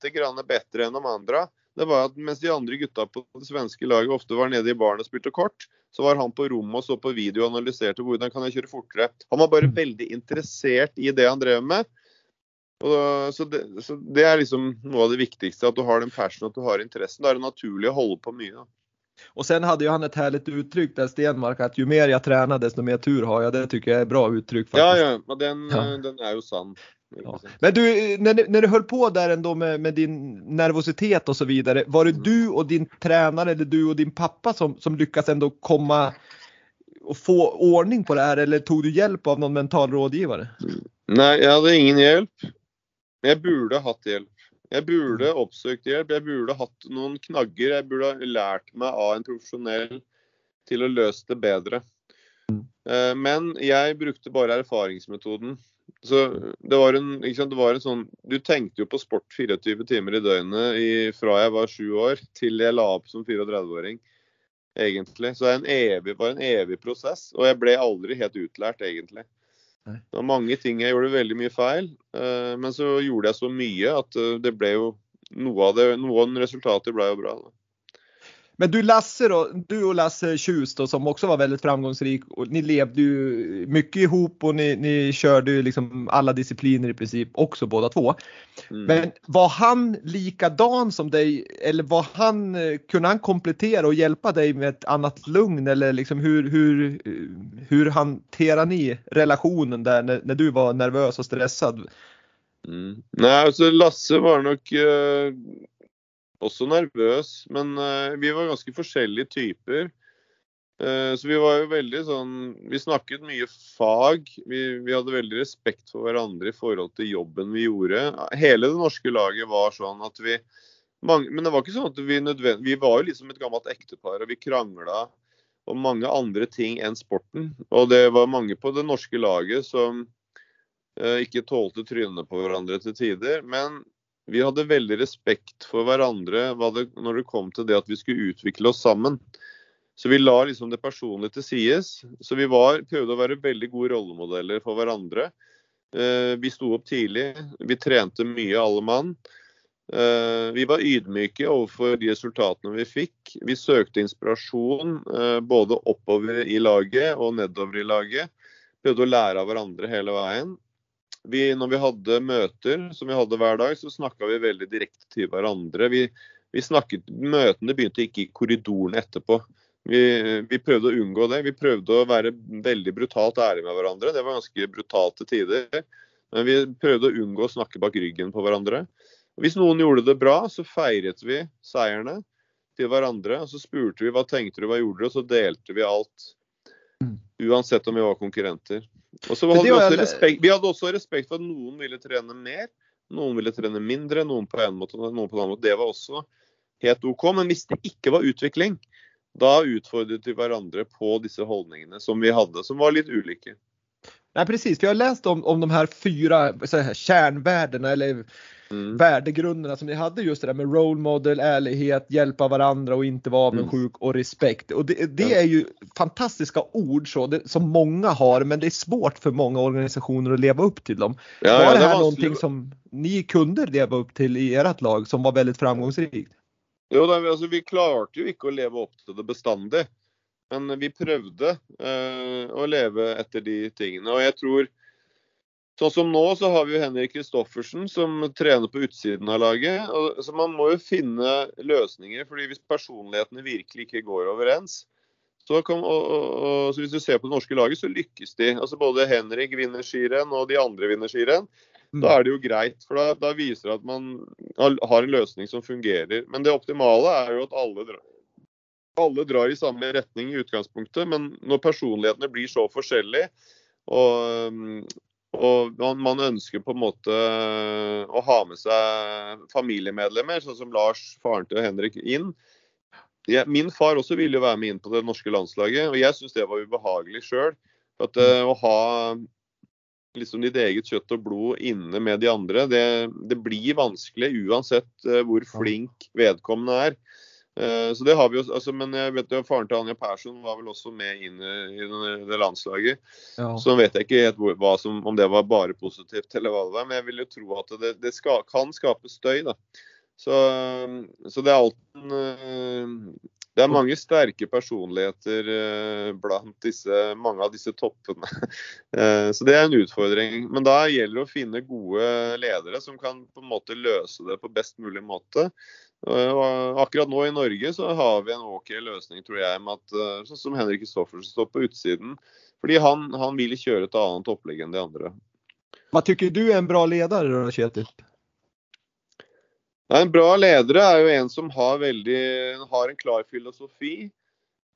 bedre enn de andre, det var at mens de andre gutta på det svenske laget ofte var nede i baren og spilte kort, så var han på rommet og så på video og analyserte hvordan kan jeg kjøre fortere. Han var bare mm. veldig interessert i det han drev med. Og, så, det, så, det, er liksom noe av det viktigste, at du har den passionen, at du har interessen. Da er det naturlig å holde på mye. Da. Og sen hadde jo han et herlig uttrykk der Stenmark at jo mer jeg trener, desto mer tur har jeg. Det syns jeg er et bra uttrykk. faktisk. Ja, ja, men den, ja. den er jo sann. Ja. Men du, när, när du höll på där ändå med, med, din nervositet och så vidare, var det mm. du och din tränare eller du och din pappa som, som lyckas ändå komma och få ordning på det här eller tog du hjälp av någon mental rådgivare? Mm. Nej, jag hade ingen hjälp. Jag borde hatt hjälp. Jeg burde mm. oppsøkt hjelp. Jeg burde hatt noen knagger. Jeg burde lært meg av en profesjonell til å løse det bedre. Mm. Eh, men jeg brukte bare erfaringsmetoden. Så det var, en, sant, det var en, sånn Du tenkte jo på sport 24 timer i døgnet i, fra jeg var sju år til jeg la opp som 34-åring. Egentlig. Så det evig, var en evig prosess. Og jeg ble aldri helt utlært, egentlig. Det var mange ting jeg gjorde veldig mye feil, eh, men så gjorde jeg så mye at eh, det ble jo noe av det, noen resultater ble jo bra. Da. Men du Lasse då, du och Lasse Tjus då, som också var väldigt framgångsrik och ni levde ju mycket ihop och ni, ni körde ju liksom alla discipliner i princip också båda två. Mm. Men var han likadan som dig eller var han, kunde han komplettera och hjälpa dig med ett annat lugn eller liksom hur, hur, hur hanterar ni relationen där när, när du var nervös och stressad? Mm. Nej, alltså Lasse var nog uh også nervøs. Men uh, vi var ganske forskjellige typer. Uh, så vi var jo veldig sånn Vi snakket mye fag. Vi, vi, hadde veldig respekt for hverandre i forhold til jobben vi gjorde. Hele det norske laget var sånn at vi mange, Men det var ikke sånn at vi nødvendig Vi var jo liksom et gammelt ektepar, og vi krangla om mange andre ting enn sporten. Og det var mange på det norske laget som uh, ikke tålte trynene på hverandre til tider. Men vi hadde veldig respekt for hverandre når det kom til det at vi skulle utvikle oss sammen. Så vi la liksom det personlige til sides. Så vi var, prøvde å være veldig gode rollemodeller for hverandre. Eh, vi sto opp tidlig. Vi trente mye, alle mann. Eh, vi var ydmyke overfor de resultatene vi fikk. Vi søkte inspirasjon eh, både oppover i laget og nedover i laget. Prøvde å lære av hverandre hele veien vi, når vi hadde møter, som vi hadde hver dag, så snakka vi veldig direkte til hverandre. Vi, vi snakket, Møtene begynte ikke i korridoren etterpå. Vi, vi, prøvde å unngå det. Vi prøvde å være veldig brutalt ærlige med hverandre. Det var ganske brutalt til tider. Men vi prøvde å unngå å snakke bak ryggen på hverandre. Hvis noen gjorde det bra, så feiret vi seierne til hverandre. og Så spurte vi hva tenkte du, hva gjorde du, og så delte vi alt. Mm. Uansett om vi var konkurrenter. Hadde vi, også respekt, vi hadde også respekt for at noen ville trene mer, noen ville trene mindre, noen på en måte, noen på en annen måte. Det var også helt OK. Men hvis det ikke var utvikling, da utfordret vi hverandre på disse holdningene som vi hadde, som var litt ulike. Nej precis, för jag har läst om, om de här fyra så här, kärnvärdena eller mm. värdegrunderna som ni hade just det där med role model, ärlighet, hjälpa varandra och inte vara avundsjuk mm. och respekt. Och det, det är ju fantastiska ord så, det, som många har men det är svårt för många organisationer att leva upp till dem. Ja, var ja, det här det var någonting som ni kunde leva upp till i ert lag som var väldigt framgångsrikt? Jo, da, altså, Vi klarte jo ikke å leve opp til det bestandig. Men vi prøvde eh, å leve etter de tingene. Og jeg tror Sånn som nå så har vi jo Henrik Kristoffersen som trener på utsiden av laget. Så man må jo finne løsninger. fordi hvis personlighetene virkelig ikke går overens, så, kan, og, og, så hvis du ser på det norske laget, så lykkes de. Altså Både Henrik vinner skirenn og de andre vinner skirenn. Mm. Da er det jo greit, for da, da viser det at man har en løsning som fungerer. Men det optimale er jo at alle drar, alle drar i samme retning i utgangspunktet. Men når personlighetene blir så forskjellige, og, og man ønsker på en måte å ha med seg familiemedlemmer, sånn som Lars, faren til Henrik, inn. Min far også ville jo være med inn på det norske landslaget, og jeg syns det var ubehagelig sjøl. Uh, å ha liksom ditt eget kjøtt og blod inne med de andre. Det, det blir vanskelig uansett uh, hvor flink vedkommende er. Uh, så det har vi jo, altså, Men jeg vet jo, faren til Anja Persson var vel også med inn i, det, landslaget. Ja. Så vet jeg ikke hvor, som, om det var bare positivt eller hva det var. Men jeg vil jo tro at det, det skal, kan skape støy. da. Så, så, det er alltid det er mange sterke personligheter eh, blant disse, mange av disse toppene. *laughs* Eh, så det er en utfordring. Men da gjelder det å finne gode ledere som kan på en måte løse det på best mulig måte. Akkurat nå i Norge så har vi en OK løsning, tror jeg, med at eh, sånn som Henrik Kristoffersen står på utsiden. Fordi han, han vil kjøre et annet opplegg enn de andre. Hva syns du er en bra leder, Kjetil? En bra leder er jo en som har, veldig, har en klar filosofi,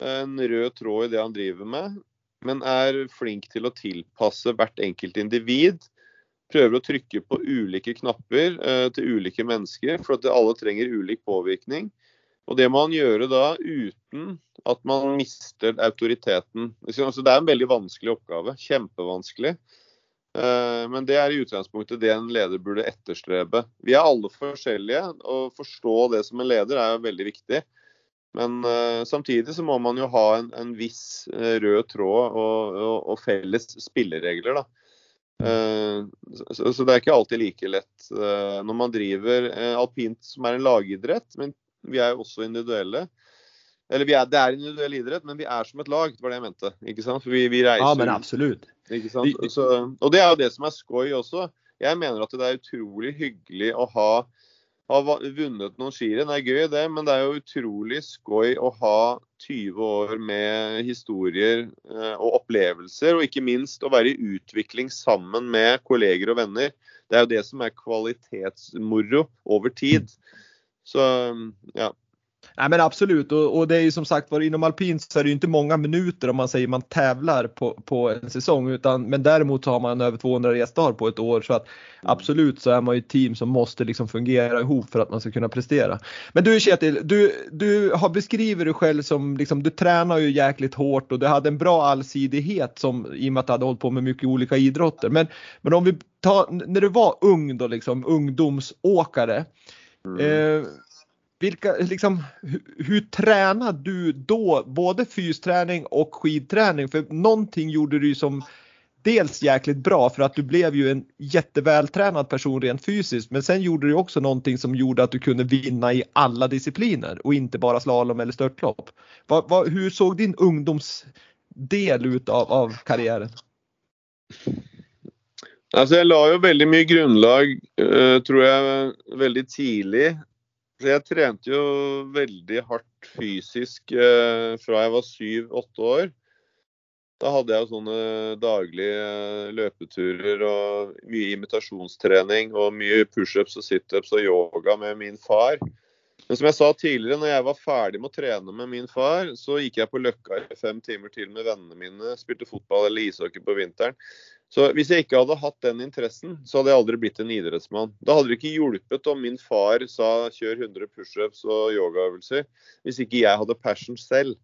en rød tråd i det han driver med, men er flink til å tilpasse hvert enkelt individ. Prøver å trykke på ulike knapper eh, til ulike mennesker, for at alle trenger ulik påvirkning. Og Det må han gjøre da uten at man mister autoriteten. Altså, det er en veldig vanskelig oppgave. Kjempevanskelig. Eh, men det er i utgangspunktet det en leder burde etterstrebe. Vi er alle forskjellige, og forstå det som en leder er veldig viktig. Men uh, samtidig så må man jo ha en, en viss uh, rød tråd og, og, og felles spilleregler. da. Uh, så, så, det er ikke alltid like lett når man driver alpint, som er en lagidrett. Men vi er jo også individuelle. Eller er, det er individuell idrett, men vi er som et lag, det var det jeg mente. ikke sant? For vi, vi reiser Ja, men absolutt. Ikke sant? Så, og det er jo det som er skoj også. Jeg mener at det er utrolig hyggelig å ha, ha vunnet noen skirenn. Det er gøy, det, men det er jo utrolig skoj å ha 20 år med historier eh, og opplevelser, og ikke minst å være i utvikling sammen med kolleger og venner. Det er jo det som er kvalitetsmoro over tid. Så ja. Nej men absolut och, och, det är ju som sagt var inom alpin så är det ju inte många minuter om man säger man tävlar på, på en säsong utan men däremot har man över 200 resdagar på ett år så att absolut så är man ju ett team som måste liksom fungera ihop för att man ska kunna prestera. Men du Kjetil, du, du har beskriver dig själv som liksom, du tränar ju jäkligt hårt och du hade en bra allsidighet som i och med att du hade hållit på med mycket olika idrotter. Men, men om vi tar, när du var ung då liksom, ungdomsåkare. Mm. Eh, vilka, liksom, hur, hur tränar du då både fysträning och skidträning? För någonting gjorde du som dels jäkligt bra för att du blev ju en jättevältränad person rent fysiskt men sen gjorde du också någonting som gjorde att du kunde vinna i alla discipliner och inte bara slalom eller störtlopp. Va, va, hur såg din ungdomsdel ut av, av karriären? Altså, jeg la jo veldig mye grunnlag, uh, tror jeg, veldig tidlig. Jeg trente jo veldig hardt fysisk eh, fra jeg var syv-åtte år. Da hadde jeg sånne daglige eh, løpeturer og mye imitasjonstrening og mye pushups og situps og yoga med min far. Men som jeg sa tidligere, når jeg var ferdig med å trene med min far, så gikk jeg på Løkka i fem timer til med vennene mine, spilte fotball eller ishockey på vinteren. Så Hvis jeg ikke hadde hatt den interessen, så hadde jeg aldri blitt en idrettsmann. Da hadde det ikke hjulpet om min far sa kjør 100 pushups og yogaøvelser, hvis ikke jeg hadde passion selv.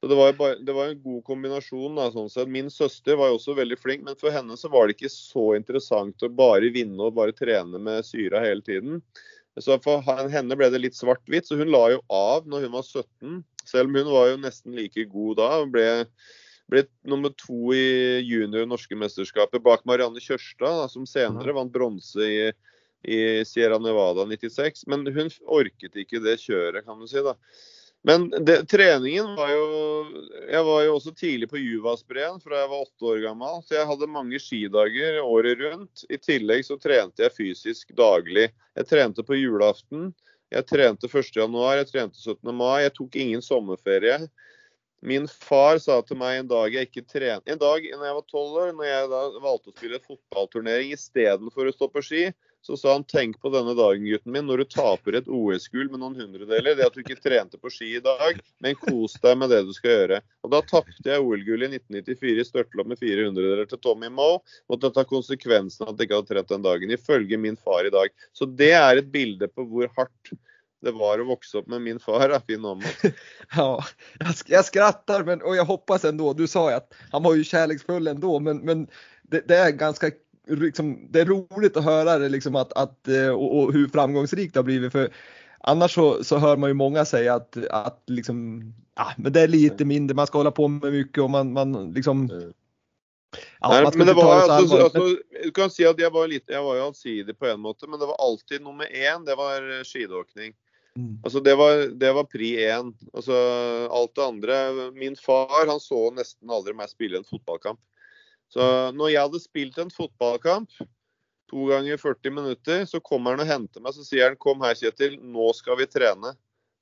Så Det var, bare, det var en god kombinasjon. Da, sånn sett. Min søster var jo også veldig flink, men for henne så var det ikke så interessant å bare vinne og bare trene med syra hele tiden. Så For henne ble det litt svart-hvitt, så hun la jo av når hun var 17. Selv om hun var jo nesten like god da. ble ble nummer to i junior norske mesterskapet bak Marianne Kjørstad, som senere vant bronse i, i, Sierra Nevada 96. Men hun orket ikke det kjøret, kan du si. da. Men det, treningen var jo Jeg var jo også tidlig på Juvasbreen fra jeg var åtte år gammel. Så jeg hadde mange skidager året rundt. I tillegg så trente jeg fysisk daglig. Jeg trente på julaften. Jeg trente 1.1, jeg trente 17. mai. Jeg tok ingen sommerferie. Min far sa til meg en dag jeg ikke trener En dag når jeg var tolv år, når jeg da valgte å spille fotballturnering istedenfor å stå på ski, så sa han tenk på denne dagen, gutten min, når du taper et OS-gull med noen hundredeler. Det at du ikke trente på ski i dag, men kos deg med det du skal gjøre. Og Da tapte jeg OL-gullet i 1994 i størtelopp med 400-deler til Tommy Moe. Måtte ta konsekvensen av at jeg ikke hadde trent den dagen, ifølge min far i dag. Så det er et bilde på hvor hardt det var å vokse opp med min far, Finn *laughs* ja, jag, skrattar men, och jag hoppas ändå, du sa ju att han var ju kärleksfull ändå, men, men det, det, är ganska liksom, det är roligt att höra det liksom att, att eh, och, och hur framgångsrikt det har blivit. För annars så, så hör man ju många säga att, att liksom, ja, men det är lite mindre, man ska hålla på med mycket og man, man liksom ja, Nei, men det var, altså, altså, du kan si at jeg var, litt, jeg var jo allsidig på en måte, men det var alltid nummer én. Det var skidåkning. Mm. Altså det var, det var pri én. Altså alt det andre Min far han så nesten aldri meg spille en fotballkamp. Så når jeg hadde spilt en fotballkamp to ganger 40 minutter, så kommer han og henter meg. Så sier han kom her, Kjetil, nå skal vi trene.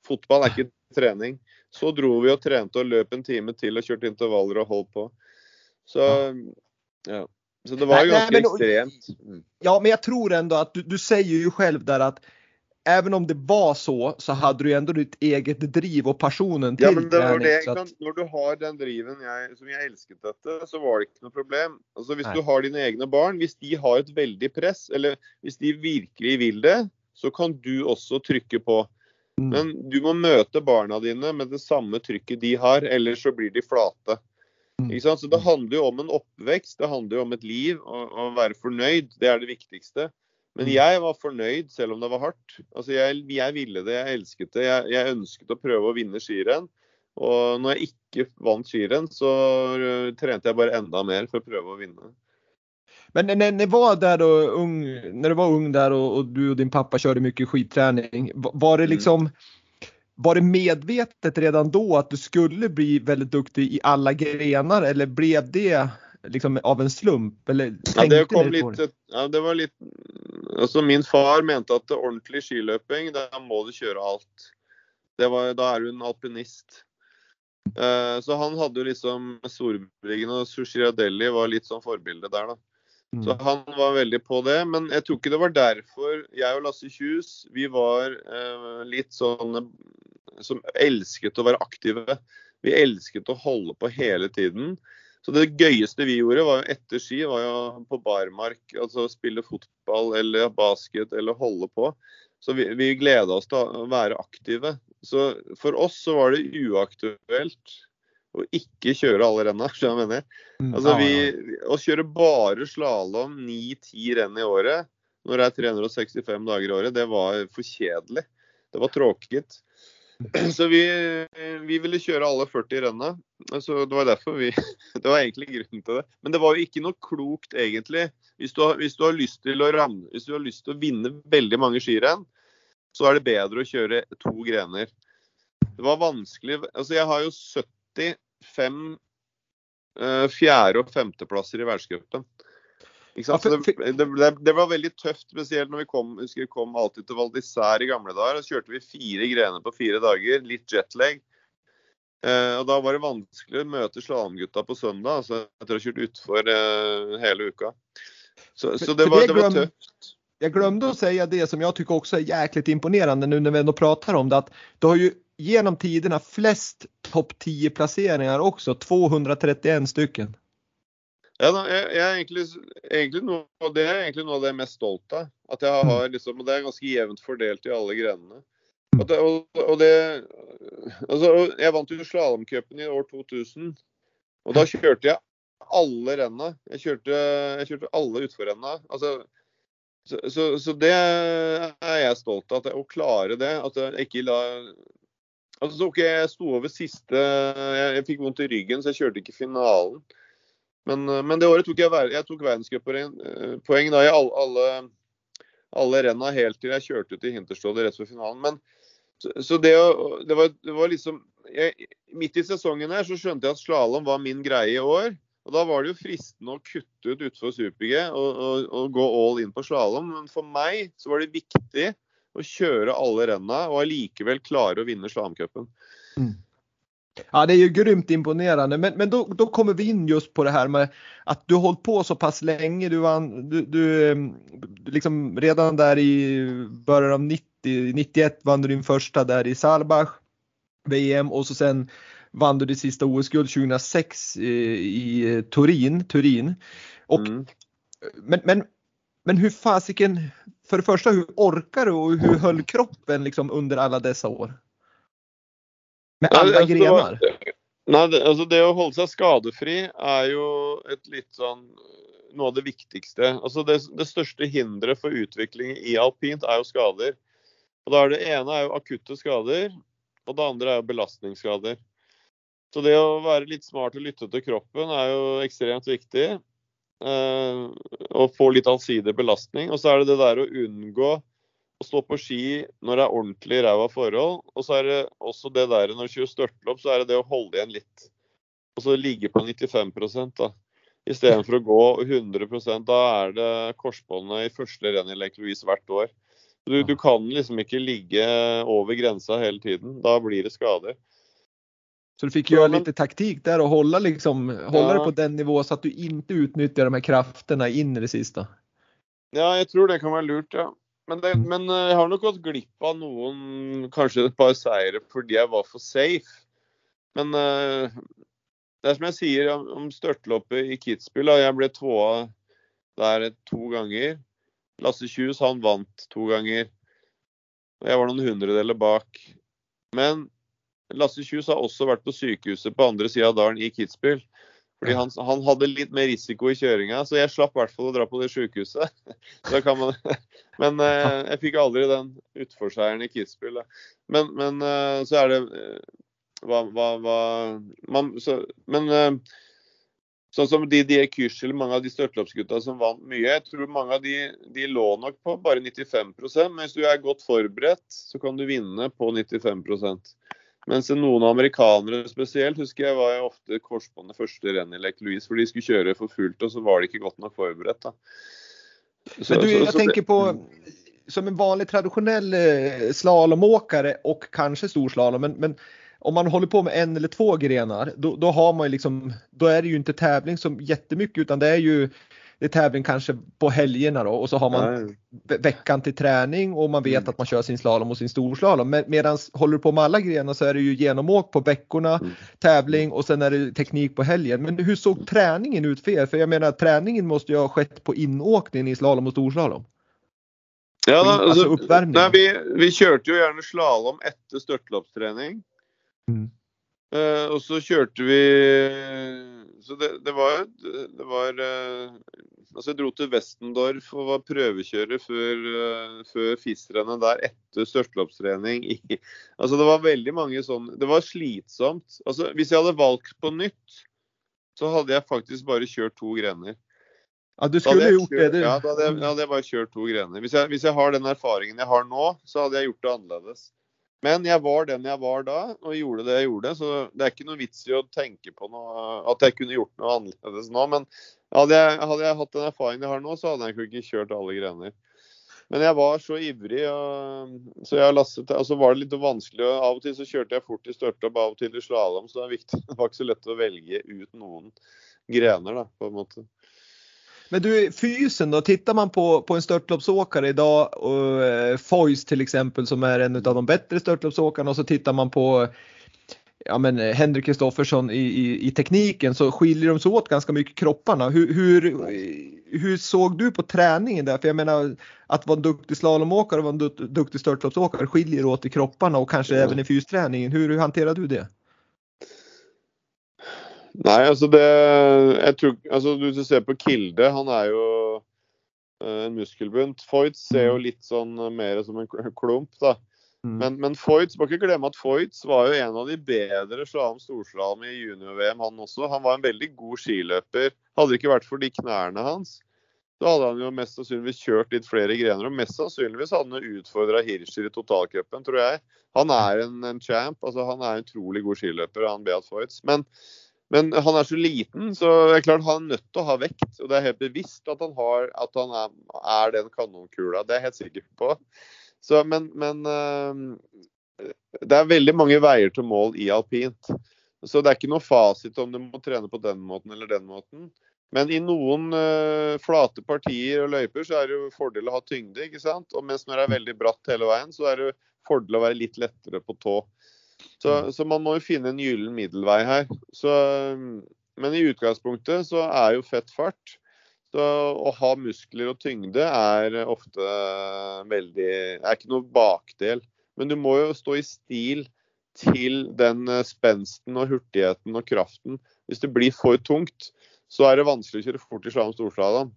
Fotball er ikke trening. Så dro vi og trente og løp en time til og kjørte intervaller og holdt på. Så ja. Så det var jo ganske ekstremt. Mm. Ja, men jeg tror ändå at du, du sier jo selv der att även om det var så, så hadde du ändå ditt eget driv og passionen til ja, men det var det, at... Når du har den driven jeg, som jeg elsket dette, så var det ikke noe problem. Altså Hvis Nei. du har dine egne barn, hvis de har et veldig press, eller hvis de virkelig vil det, så kan du også trykke på. Mm. Men du må møte barna dine med det samme trykket de har, ellers så blir de flate. Mm. Så Det handler jo om en oppvekst, det handler jo om et liv. Å være fornøyd, det er det viktigste. Men mm. jeg var fornøyd selv om det var hardt. Altså jeg, jeg ville det, jeg elsket det. Jeg, jeg, ønsket å prøve å vinne skirenn. Og når jeg ikke vant skirenn, så øh, trente jeg bare enda mer for å prøve å vinne. Men när ni var där då, ung, när du var ung där och, och, du och din pappa körde mycket skidträning, var det mm. liksom. Var det medvetet redan då att du skulle bli väldigt duktig i alla grenar eller blev det liksom av en slump? Eller ja, det kom litt, ja, det var litt altså Min far mente at ordentlig skiløping, da må du kjøre alt. Var, da er du en alpinist. Uh, så han hadde jo liksom Storbriggen og Sushiadelli var litt sånn forbilde der, da. Mm. Så han var veldig på det. Men jeg tror ikke det var derfor jeg og Lasse Kjus vi var uh, litt sånne som elsket å være aktive. Vi elsket å holde på hele tiden. Så det gøyeste vi gjorde var jo etter ski, var jo på barmark. Altså spille fotball eller basket eller holde på. Så vi, vi gleda oss til å være aktive. Så for oss så var det uaktuelt å ikke kjøre alle renna, *laughs* skjønner du hva jeg mener? Mm, altså vi, å kjøre bare slalåm ni-ti renn i året når det er 365 dager i året, det var for kjedelig. Det var tråkigt. *clears throat* Så vi, vi, ville kjøre alle 40 renna. Så det var derfor vi *laughs* Det var egentlig grunnen til det. Men det var jo ikke noe klokt, egentlig. Hvis du har, hvis du har lyst til å ramme, hvis du har lyst til å vinne veldig mange skirenn, så er det bedre å kjøre to grener. Det var vanskelig Altså, jeg har jo 75 uh, fjerde- og femteplasser i verdenscupen. Ja, for, for... Det, det, det, var veldig tøft, spesielt når vi kom, vi kom alltid til Val d'Isère i gamle dager. Så kjørte vi fire grener på fire dager, litt jetlag. Eh, og Da var det vanskelig å møte slalåmgutta på søndag, altså etter å ha kjørt utfor eh, hele uka. Så, så det, var, det var tøft. Jag glömde att säga det som jag tycker också är jäkligt imponerande nu när vi ändå pratar om det att du har ju genom tiderna flest topp 10 placeringar också, 231 stycken. Ja, jeg, jeg er egentlig, egentlig noe, Det er egentlig noe av det jeg er mest stolt av. At jeg har mm. liksom, og Det er ganske jevnt fordelt i alle grenene. Og det, og, og det, altså, jeg vant jo slalåmcupen i år 2000. Og da kjørte jeg alle renna. Jeg kjørte, jeg kjørte alle utforrenna. Altså, så, så, så, det er jeg stolt av. Å klare det. At jeg ikke la Altså, OK, jeg sto over siste Jeg, jeg fikk vondt i ryggen, så jeg kjørte ikke finalen. Men, eh, men, det året tok jeg, jeg tok verdenscuppoeng eh, i alle, alle, alle renna helt til jeg kjørte ut i Hinterstålet rett før finalen. Men, så, så det, det, var, det, var, liksom jeg, Midt i sesongen her så skjønte jeg at slalåm var min greie i år. Og Da var det jo fristende å kutte ut utfor super-G og, og, og, gå all in på slalåm. Men for meg så var det viktig å kjøre alle renna og allikevel klare å vinne slalåmcupen. Mm. Ja, det är ju grymt imponerande. Men, men då, då kommer vi in just på det här med att du har hållit på så pass länge. Du, vann, du, du liksom redan där i början av 90, 91 vann du din första där i Salbach VM och så sen vann du ditt sista OS-guld 2006 i, i Turin. Turin. Och, mm. men, men, men hur fasiken, för det första hur orkar du och hur höll kroppen liksom under alla dessa år? Med alle altså, grener? Nei, det, altså det å holde seg skadefri er jo et litt sånn noe av det viktigste. Altså det, det største hinderet for utvikling i alpint er jo skader. Og da er Det ene er jo akutte skader, og det andre er jo belastningsskader. Så det å være litt smart og lytte til kroppen er jo ekstremt viktig. Eh, og få litt allsidig belastning. Og så er det det der å unngå å stå på ski når det er ordentlig ræva forhold. Og så er det også det der når du kjører størtlopp, så er det det å holde igjen litt. Og så ligge på 95% da. Istedenfor å gå 100% Da er det korsbåndet i første renn Louise hvert år. Du, du, kan liksom ikke ligge over grensa hele tiden. Da blir det skader. Så du fikk gjøre litt taktikk der og holde, liksom, holde ja. det på den nivåen, så at du ikke utnytter de her kreftene inn i det siste? Ja, jeg tror det kan være lurt, ja. Men, det, men, eh, jeg har nok gått glipp av noen, kanskje et par seire fordi jeg var for safe. Men uh, det er som jeg sier om, om størtloppet i Kitzbühel. Jeg ble tvåa der to ganger. Lasse Kjus han vant to ganger. Og jeg var noen hundredeler bak. Men Lasse Kjus har også vært på sykehuset på andre sida av dalen i Kitzbühel. Fordi han, han, hadde litt mer risiko i kjøringa, så jeg slapp i hvert fall å dra på det sykehuset. *laughs* Man, *laughs* men eh, jeg fikk aldri den utforseieren i Kitzbühel. Men, men, eh, så er det eh, hva, hva, hva man, så, Men sånn som de Kyrschel, mange av de størtloppsgutta som vant mye, jeg tror mange av de, de lå nok på bare 95% men hvis du er godt forberedt, så kan du vinne på 95 mens noen amerikanere spesielt husker jeg var jeg ofte korsbåndet første renn i Lake Louise, for de skulle kjøre for fullt, og så var de ikke godt nok forberedt. da. Så, Men du, jeg tenker på som en vanlig tradisjonell eh, slalomåkare og kanskje storslalom, men, men om man håller på med en eller två grenar, då, då, har man liksom, då är det ju inte tävling som jättemycket utan det är ju det är tävling kanske på helgerna då och så har man Nej. veckan till träning och man vet mm. att man kör sin slalom och sin storslalom. Med, Medan håller du på med alla grenar så är det ju genomåk på veckorna, mm. tävling och sen är det teknik på helgen. Men hur såg träningen ut för er? För jag menar träningen måste ju ha skett på inåkningen i slalom och storslalom. Ja, da, altså, altså nei, vi, vi, kjørte jo gjerne slalåm etter størtloppstrening. Mm. Uh, og så kjørte vi Så det, det var, det var uh, Altså, jeg dro til Westendorf og var prøvekjører før, uh, før FIS-rennet der etter størtloppstrening. altså, det var veldig mange sånn Det var slitsomt. Altså, hvis jeg hadde valgt på nytt, så hadde jeg faktisk bare kjørt to grener. Ja, du skulle gjort kjørt, det, du. Ja, da hadde, jeg, hadde jeg bare kjørt to grener. Hvis jeg, hvis jeg har den erfaringen jeg har nå, så hadde jeg gjort det annerledes. Men jeg var den jeg var da, og gjorde det jeg gjorde. Så det er ikke noe vits i å tenke på noe, at jeg kunne gjort noe annerledes nå. Men hadde jeg, hadde jeg hatt den erfaringen jeg har nå, så hadde jeg ikke kjørt alle grener. Men jeg var så ivrig, og, så lastet, og var det litt vanskelig. Og av og til så kjørte jeg fort i størtopp, av og til i slalåm. Så det, er viktig, *laughs* det var ikke så lett å velge ut noen grener, da, på en måte. Men du, fysen då, tittar man på, på en störtloppsåkare idag, och, eh, Foyce till exempel som är en av de bättre störtloppsåkarna och så tittar man på ja, men eh, Henrik Kristoffersson i, i, i, tekniken så skiljer de sig åt ganska mycket kropparna. Hur, hur, hur, såg du på träningen där? För jag menar att vara en duktig slalomåkare och vara en duktig störtloppsåkare skiljer åt i kropparna och kanske ja. även i fysträningen. Hur, hur hanterar du det? Nei, altså det jeg tror, altså Du ser på Kilde, han er jo uh, en muskelbunt. Foyts ser jo mm. litt sånn uh, mer som en klump, da. Mm. Men, men Foyts, må ikke glemme at Foyts var jo en av de bedre slalåm storslalåm i junior-VM, han også. Han var en veldig god skiløper. Hadde det ikke vært for de knærne hans, så hadde han jo mest sannsynligvis kjørt litt flere grener. Og mest sannsynligvis hadde han utfordra Hirscher i totalcupen, tror jeg. Han er en, en champ. altså Han er en utrolig god skiløper, han Beat Foyts. Men men han er så liten, så det er klart han er nødt til å ha vekt. Og det er helt bevisst at han, har, at han er, er, den kanonkula. Det er jeg helt sikker på. Så, men, men uh, det er veldig mange veier til mål i alpint. Så det er ikke noe fasit om du må trene på den måten eller den måten. Men i noen uh, flate partier og løyper så er det jo fordel å ha tyngde. ikke sant? Og mens når det er veldig bratt hele veien, så er det fordel å være litt lettere på tå. Så, mm. så, man må jo finne en gyllen middelvei her. Så, men i utgangspunktet så er jo fett fart. Så å ha muskler og tyngde er ofte veldig er ikke noe bakdel. Men du må jo stå i stil til den spensten og hurtigheten og kraften. Hvis det blir for tungt, så er det vanskelig å kjøre fort i slalåm storslalåm.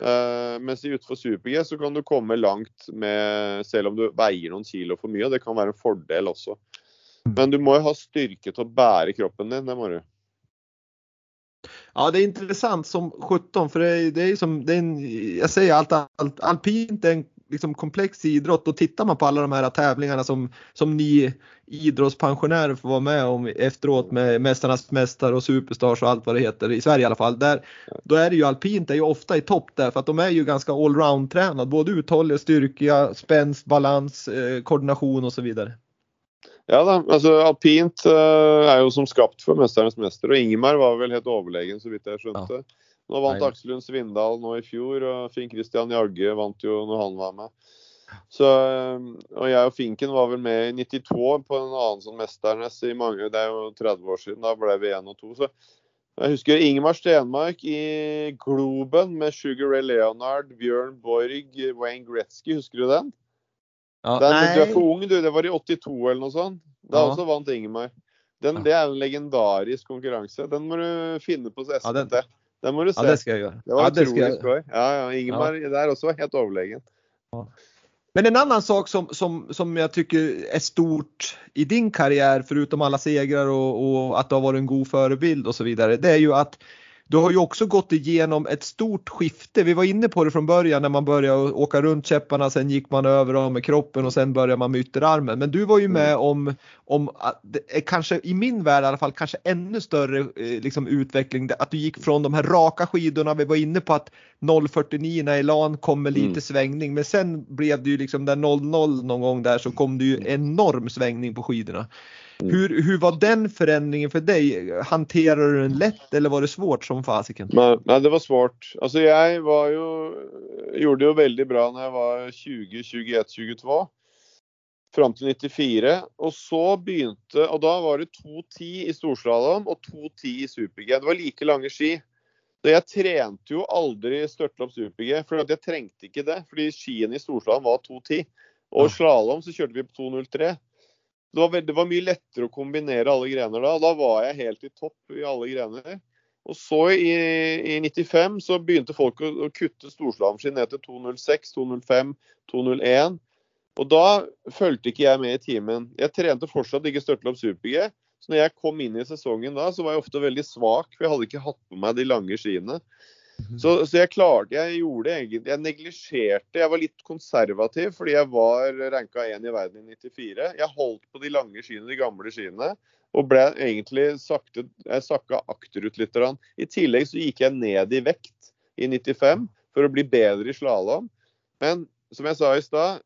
Uh, mens i utfor super-G så kan du komme langt med selv om du veier noen kilo for mye. og Det kan være en fordel også. Men du må jo ha styrke til å bære kroppen din. det må du. Ja, det er interessant som 17 for det, det er som, det er en, Jeg sier alt, alt alpint er en liksom kompleks idrott Og tittar man på alle de her konkurransene som, som ni idrettspensjonærer får være med om etterpå, med 'Mesternes mester' og Superstars og alt hva det heter i Sverige i alle fall. der, da er det jo alpint er jo ofte i topp der. For de er jo ganske allround-trent. både uthålliga, styrke, spenst, balans, eh, så vidare. Ja da, altså alpint uh, er jo som skapt for 'Mesternes mester'. Og Ingemar var vel helt overlegen, så vidt jeg skjønte. Ja. Nå vant Nei. Aksel Lund Svindal nå i fjor, og Finn Christian Jagge vant jo når han var med. Så, eh, og jeg og Finken var vel med i 92 på en annen sånn Mesternes i mange Det er jo 30 år siden. Da ble vi 1 og 2. Så jeg husker Ingemar Stenmark i Globen med Sugar Ray Leonard, Bjørn Borg, Wayne Gretzky. Husker du den? Ja, den, du er for ung, du. Det var i 82 eller noe sånt. Da ja. også vant Ingemar. Den, det er en legendarisk konkurranse. Den må du finne på SVT. Ja, den, den, må du se. Ja, det skal jeg gjøre. Det var utrolig skoj. Ja, ja, Ingemar ja. der også var helt overlegen. Ja. Men en annen sak som, som, som jeg tycker är stort i din karriär, förutom alle segrar og, og at du har vært en god förebild och så vidare, det är ju att du har ju också gått igenom ett stort skifte. Vi var inne på det från början när man började åka runt käpparna, sen gick man över dem med kroppen och sen började man med ytterarmen. Men du var ju med mm. om, om kanske i min värld i alla fall, kanske ännu större eh, liksom, utveckling. Att du gick från de här raka skidorna, vi var inne på att 0,49 i LAN kom med lite mm. svängning, men sen blev det ju liksom där 0,0 någon gång där så kom det ju enorm svängning på skidorna. Mm. Hur, hur var den förändringen för dig? Hanterade du den lätt eller var det svårt som fasiken? Nej, det var svårt. Alltså jag var ju, gjorde ju väldigt bra när jag var 20, 21, 22. Fram til 94. Og så begynte Og da var det 2.10 i storslalåm og 2.10 i super-G. Det var like lange ski. Så jeg trente jo aldri størtlopp super-G, for jeg trengte ikke det. Fordi skiene i storslalåm var 2.10. Og slalåm så kjørte vi på 2.03 det var, det var, mye lettere å kombinere alle grener da. Da var jeg helt i topp i alle grener. Og så i, i 95 så begynte folk å, å kutte storslalåmski ned til 2.06, 2.05, 2.01. Og da fulgte ikke jeg med i timen. Jeg trente fortsatt ikke størtelopp super-G. Så når jeg kom inn i sesongen da, så var jeg ofte veldig svak, for jeg hadde ikke hatt på meg de lange skiene. Mhm. Så, så, jeg klarte Jeg gjorde egentlig Jeg neglisjerte Jeg var litt konservativ fordi jeg var ranka én i verden i 94. Jeg holdt på de lange skiene, de gamle skiene, og ble egentlig sakte Jeg sakka akterut litt. I tillegg så gikk jeg ned i vekt i 95 for å bli bedre i slalåm. Men som jeg sa i stad,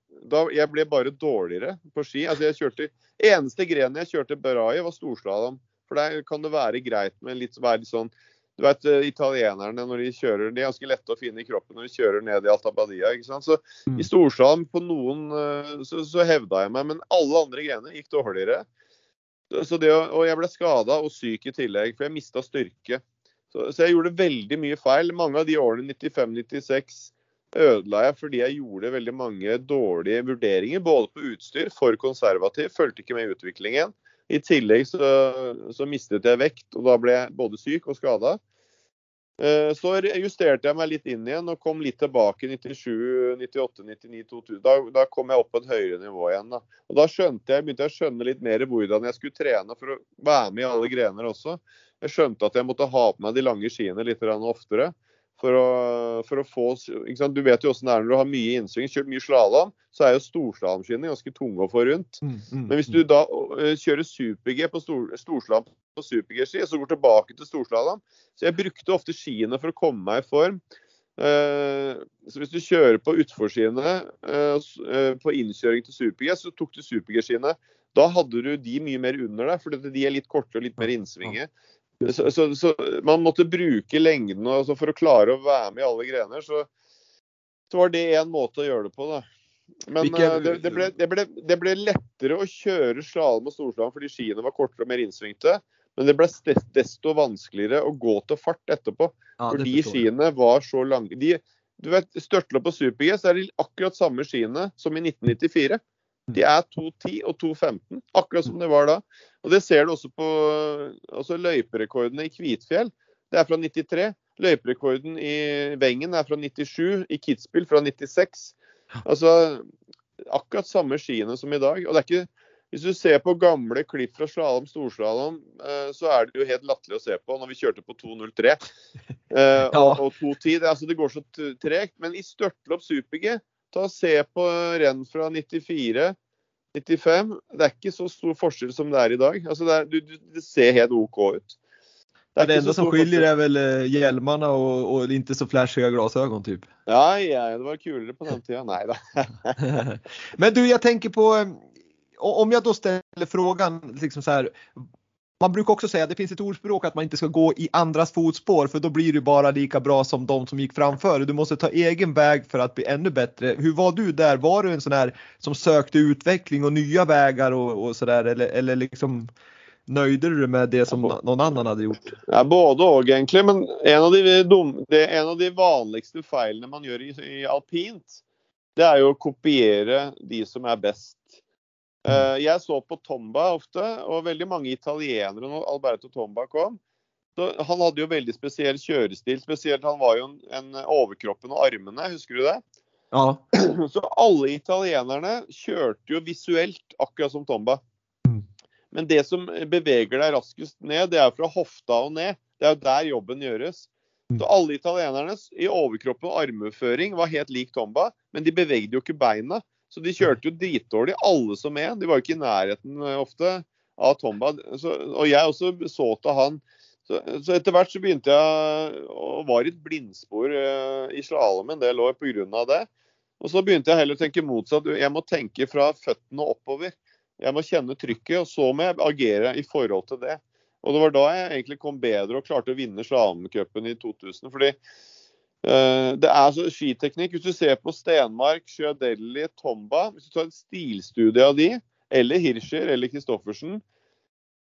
jeg ble bare dårligere på ski. Altså jeg kjørte Eneste grenen jeg kjørte bra i, var storslalåm. For der kan det være greit med litt, være litt sånn du vet, eh, Italienerne når de kjører, de er ganske lette å finne i kroppen når de kjører ned i Alta Badia. ikke sant? Så mm. I Storsalen på noen eh, så, så hevda jeg meg, men alle andre grener gikk dårligere. Så det, og jeg ble skada og syk i tillegg, for jeg mista styrke. Så, så, jeg gjorde veldig mye feil. Mange av de årene 95-96 ødela jeg fordi jeg gjorde veldig mange dårlige vurderinger, både på utstyr, for konservativ, fulgte ikke med i utviklingen. I tillegg så, så, mistet jeg vekt, og da ble jeg både syk og skada. Eh, så justerte jeg meg litt inn igjen og kom litt tilbake i 97, 98, 99, 2000. Da, da, kom jeg opp på et høyere nivå igjen. Da. Og da jeg, begynte jeg å skjønne litt mer hvordan jeg skulle trene for å være med i alle grener også. Jeg skjønte at jeg måtte ha på meg de lange skiene litt oftere for å, for å få Du vet jo åssen det er når du har mye innsving. Kjørt mye slalåm, så er jo storslalåmskiene ganske tunge å få rundt. Mm, mm, Men hvis du mm. da uh, kjører super-G på stor, storslalåm på super-G-ski, så går tilbake til storslalåm Så jeg brukte ofte skiene for å komme meg i form. Så hvis du kjører på utforskiene på innkjøring til super-G, så tok du super-G-skiene. Da hadde du de mye mer under deg, for de er litt kortere og litt mer innsvinge. Så, så, så, man måtte bruke lengden altså for å klare å være med i alle grener. Så, så var det én måte å gjøre det på. da. Men Hvilke... uh, det, det, ble, det, ble, det, ble, lettere å kjøre slalåm og storslalåm fordi skiene var kortere og mer innsvingte. Men det ble desto vanskeligere å gå til fart etterpå. Ja, fordi skiene var så lange. De, du vet, Størtlopp på super-G så er de akkurat samme skiene som i 1994. De er 2.10 og 2.15, akkurat som det var da. Og Det ser du også på altså løyperekordene i Kvitfjell. Det er fra 93. Løyperekorden i Wengen er fra 97, i Kitzbühel fra 96. Altså akkurat samme skiene som i dag. Og det er ikke hvis du ser på gamle klipp fra slalåm, storslalåm, eh, så er det jo helt latterlig å se på når vi kjørte på 2.03 *laughs* eh, og 2.10. Det, altså, det går så tregt. Men i størtlopp super-G, ta se på renn fra 94, 95. Det er ikke så stor forskjell som det er i dag. Altså, det, er, du, det ser helt OK ut. Det, det enda som skiljer er vel eh, hjelmene og, og ikke så flashiga glasögon typ? Ja, ja, det var kulere på den tida. Nei da. *laughs* Men du, jeg tenker på om jeg da stiller frågan liksom så här, man brukar också säga, det finns ett ordspråk att man inte ska gå i andras fotspår för då blir du bara lika bra som de som gick framför. Du måste ta egen väg för att bli ännu bättre. Hur var du där? Var du en sån här som sökte utveckling och nya vägar och, och sådär eller, eller liksom nöjde du dig med det som någon annan hade gjort? Ja, både og egentlig, men en av de, dum, det, en av de vanligste feilene man gjør i, i alpint, det er jo å kopiere de som er best. Eh, jeg så på Tomba ofte, og veldig mange italienere når Alberto Tomba kom. Så han hadde jo veldig spesiell kjørestil. Spesielt han var jo en, en overkroppen og armene, husker du det? Ja. *clears throat* Så alle italienerne kjørte jo visuelt akkurat som Tomba. Mm. Men det som beveger deg raskest ned, det er fra hofta og ned. Det er jo der jobben gjøres. Mm. Så alle italienerne i overkroppen og armføring var helt lik Tomba, men de bevegde jo ikke beina. Så de kjørte jo dritdårlig, alle som en. De var jo ikke i nærheten eh, ofte av Tomba. Så, og jeg også så til han. Så, så, etter hvert så begynte jeg å være i et blindspor uh, i slalåm en del år pga. det. Og så begynte jeg heller å tenke motsatt. Jeg må tenke fra føttene oppover. Jeg må kjenne trykket, og så må jeg agere i forhold til det. Og det var da jeg egentlig kom bedre og klarte å vinne slalåmcupen i 2000. fordi det er så, skiteknikk. Hvis du ser på Stenmark, Sjødelli, Tomba, hvis du tar en stilstudie av de, eller Hirscher eller Christoffersen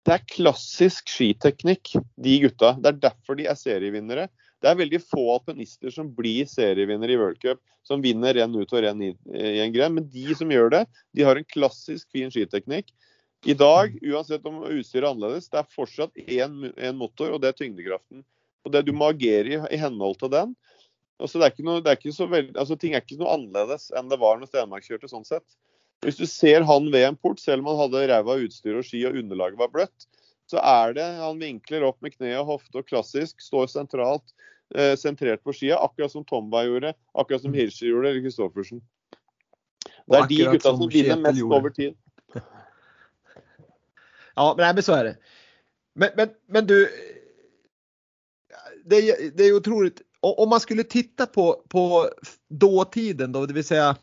Det er klassisk skiteknikk, de gutta. Det er derfor de er serievinnere. Det er veldig få alpinister som blir serievinnere i worldcup, som vinner renn ut og renn i, i en gren. Men de som gjør det, de har en klassisk fin skiteknikk. I dag, uansett om utstyret er annerledes, det er fortsatt én motor, og det er tyngdekraften. Og det Du må agere i, i henhold til den. Altså, det er ikke noe, det er ikke så veld, altså, ting er ikke noe annerledes enn det var når Stenmark kjørte. sånn sett. Hvis du ser han ved en port, selv om han hadde ræva utstyr og ski og underlaget var bløtt, så er det han vinkler opp med kne og hofte og klassisk, står sentralt, eh, sentrert på skia, akkurat som Tomba gjorde, akkurat som Hirscher gjorde, eller Christoffersen. Det er de gutta som vinner mest over tid. *laughs* Ja, men, jeg er det. Men, men, men du, det, det jo otroligt om man skulle titta på, på dåtiden då, det vill säga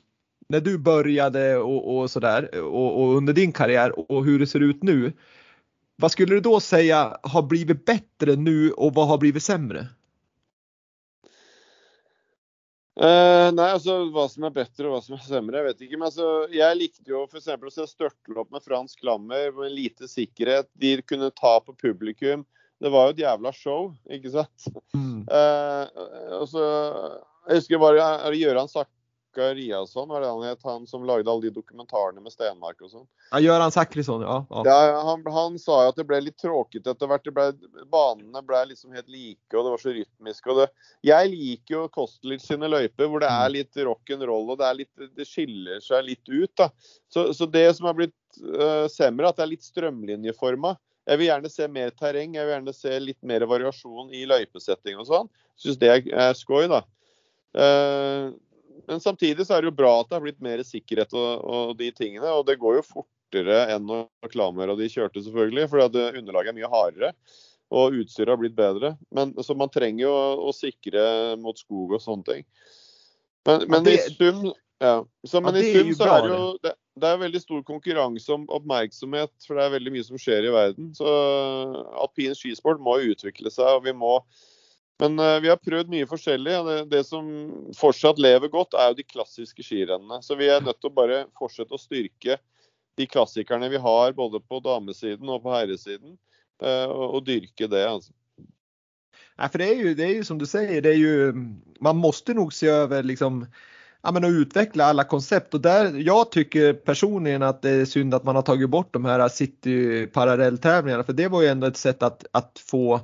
när du började och, och sådär och, och, under din karriär och hur det ser ut nu. Vad skulle du då säga har blivit bättre nu och vad har blivit sämre? Uh, nei, altså Hva som er bedre og hva som er sämre, jeg vet ikke. Men altså, jeg likte jo f.eks. å se størtlopp med Frans Klammer med lite sikkerhet. De kunne ta på publikum det var jo et jævla show, ikke sant. Mm. Eh, og så, Jeg husker bare er det Gøran Sakariasson, var det han het? Han som lagde alle de dokumentarene med Stenmark og sånn. Ja, Gøran Sakrisson, ja. ja. ja han, han, sa jo at det ble litt tråkete etter hvert. Ble, banene ble liksom helt like, og det var så rytmisk. og det, Jeg liker jo Kostelitz sine løyper hvor det er mm. litt rock'n'roll og det, litt, det skiller seg litt ut. da. Så, så det som har blitt uh, semra, at det er litt strømlinjeforma. Jeg vil gjerne se mer terreng, jeg vil gjerne se litt mer variasjon i løypesetting og sånn. Syns det er skoj, da. Eh, men samtidig så er det jo bra at det har blitt mer sikkerhet og, og de tingene. Og det går jo fortere enn når Klamer og de kjørte, selvfølgelig. For underlaget er mye hardere. Og utstyret har blitt bedre. Men, så man trenger jo å, å sikre mot skog og sånne ting. Men, men det, i sum ja. Så, men i sum så er det jo det, det er veldig stor konkurranse om oppmerksomhet, for det er veldig mye som skjer i verden. Så alpin skisport må utvikle seg, og vi må Men uh, vi har prøvd mye forskjellig. og det, det, som fortsatt lever godt, er jo de klassiske skirennene. Så vi er nødt til å bare fortsette å styrke de klassikerne vi har, både på damesiden og på herresiden, uh, og, og, dyrke det. altså. Nei, for det er, jo, det er jo som du sier, det er jo man måste nok se over liksom ja, men att utveckla alla koncept och där jag tycker personligen att det är synd att man har tagit bort de här city parallelltävlingarna för det var ju ändå ett sätt att, att få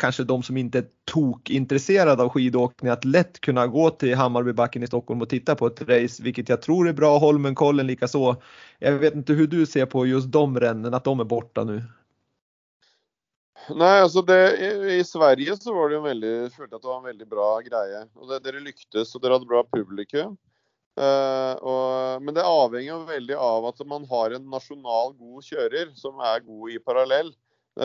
kanske de som inte är tokintresserade av skidåkning att lätt kunna gå till Hammarbybacken i Stockholm och titta på ett race, vilket jag tror är bra. Holmenkollen likaså. Jag vet inte hur du ser på just de rennen, att de är borta nu. Nei, altså det, i, Sverige så var det jo veldig, følte at det var en veldig bra greie. Og det, Dere lyktes, og dere hadde bra publikum. Uh, og, men det avhenger jo veldig av at man har en nasjonal god kjører som er god i parallell.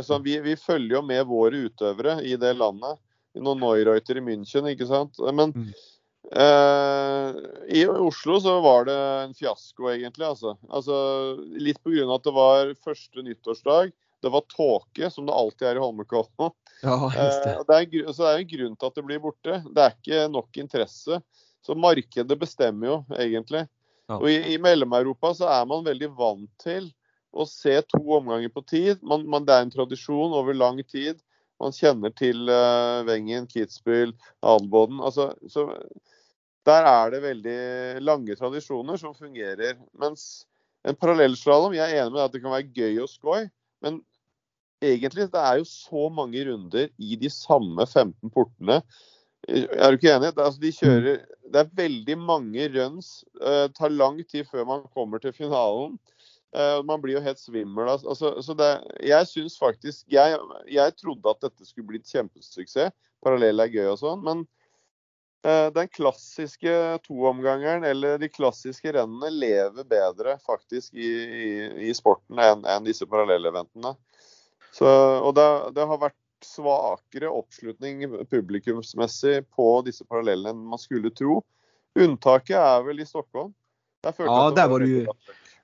Sånn, vi, vi, følger jo med våre utøvere i det landet. I noen Neureuter i München, ikke sant. Men uh, i Oslo så var det en fiasko, egentlig. Altså, altså litt pga. at det var første nyttårsdag. Det var tåke, som det alltid er i Holmenkollen. *laughs* Ja, det. Uh, det, er, så det er en grunn til at det blir borte. Det er ikke nok interesse. Så markedet bestemmer jo, egentlig. Ja. Og i, i Mellom-Europa så er man veldig vant til å se to omganger på tid. Man, man, det er en tradisjon over lang tid. Man kjenner til uh, Wengen, Kitzbühel, Adelboden. Altså, så, der er det veldig lange tradisjoner som fungerer. Mens en parallellslalåm Jeg er enig med at det kan være gøy og skøy, men egentlig det er jo så mange runder i de samme 15 portene er du ikke enig? Altså, de kjører, det er veldig mange runs. Det uh, tar lang tid før man kommer til finalen. Uh, man blir jo helt svimmel. Altså, så det, jeg syns faktisk jeg, jeg, trodde at dette skulle bli et kjempesuksess. Parallell er gøy og sånn. Men den klassiske toomgangeren eller de klassiske rennene lever bedre faktisk i, i, i sporten enn en disse parallelleventene. Så, og det, det har vært svakere oppslutning publikumsmessig på disse parallellene enn man skulle tro. Unntaket er vel i Stockholm. Där ja, der var ju,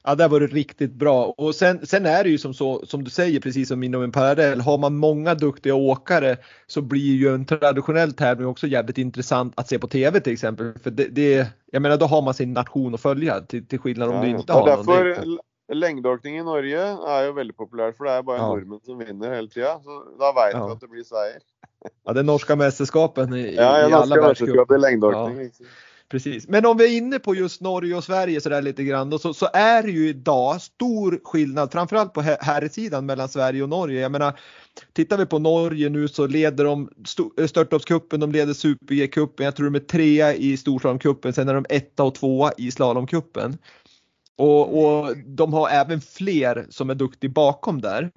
ja, det var vært riktigt bra. Och sen, sen är det ju som så, som du säger, precis som inom en parallell. Har man många duktiga åkare så blir ju en traditionell tävling också jävligt intressant att se på TV till exempel. För det, det jag menar, då har man sin nation att följa till, till skillnad om ja, du inte har därför, någon. Lengdeåkning i Norge er jo veldig populært, for det er bare ja. nordmenn som vinner hele tida. Så da veit ja. vi at det blir seier. Ja, det norska mästerskapen i, ja, i alla världscuper. längdåkning. Ja. Precis. Men om vi är inne på just Norge och Sverige så där lite grann så, så är det ju idag stor skillnad framförallt på herrsidan mellan Sverige och Norge. Jag menar, tittar vi på Norge nu så leder de störtloppscupen, de leder super-G-cupen, jag tror de är trea i storslalomcupen, sen är de etta och tvåa i slalomcupen. Och, och de har även fler som är duktiga bakom där.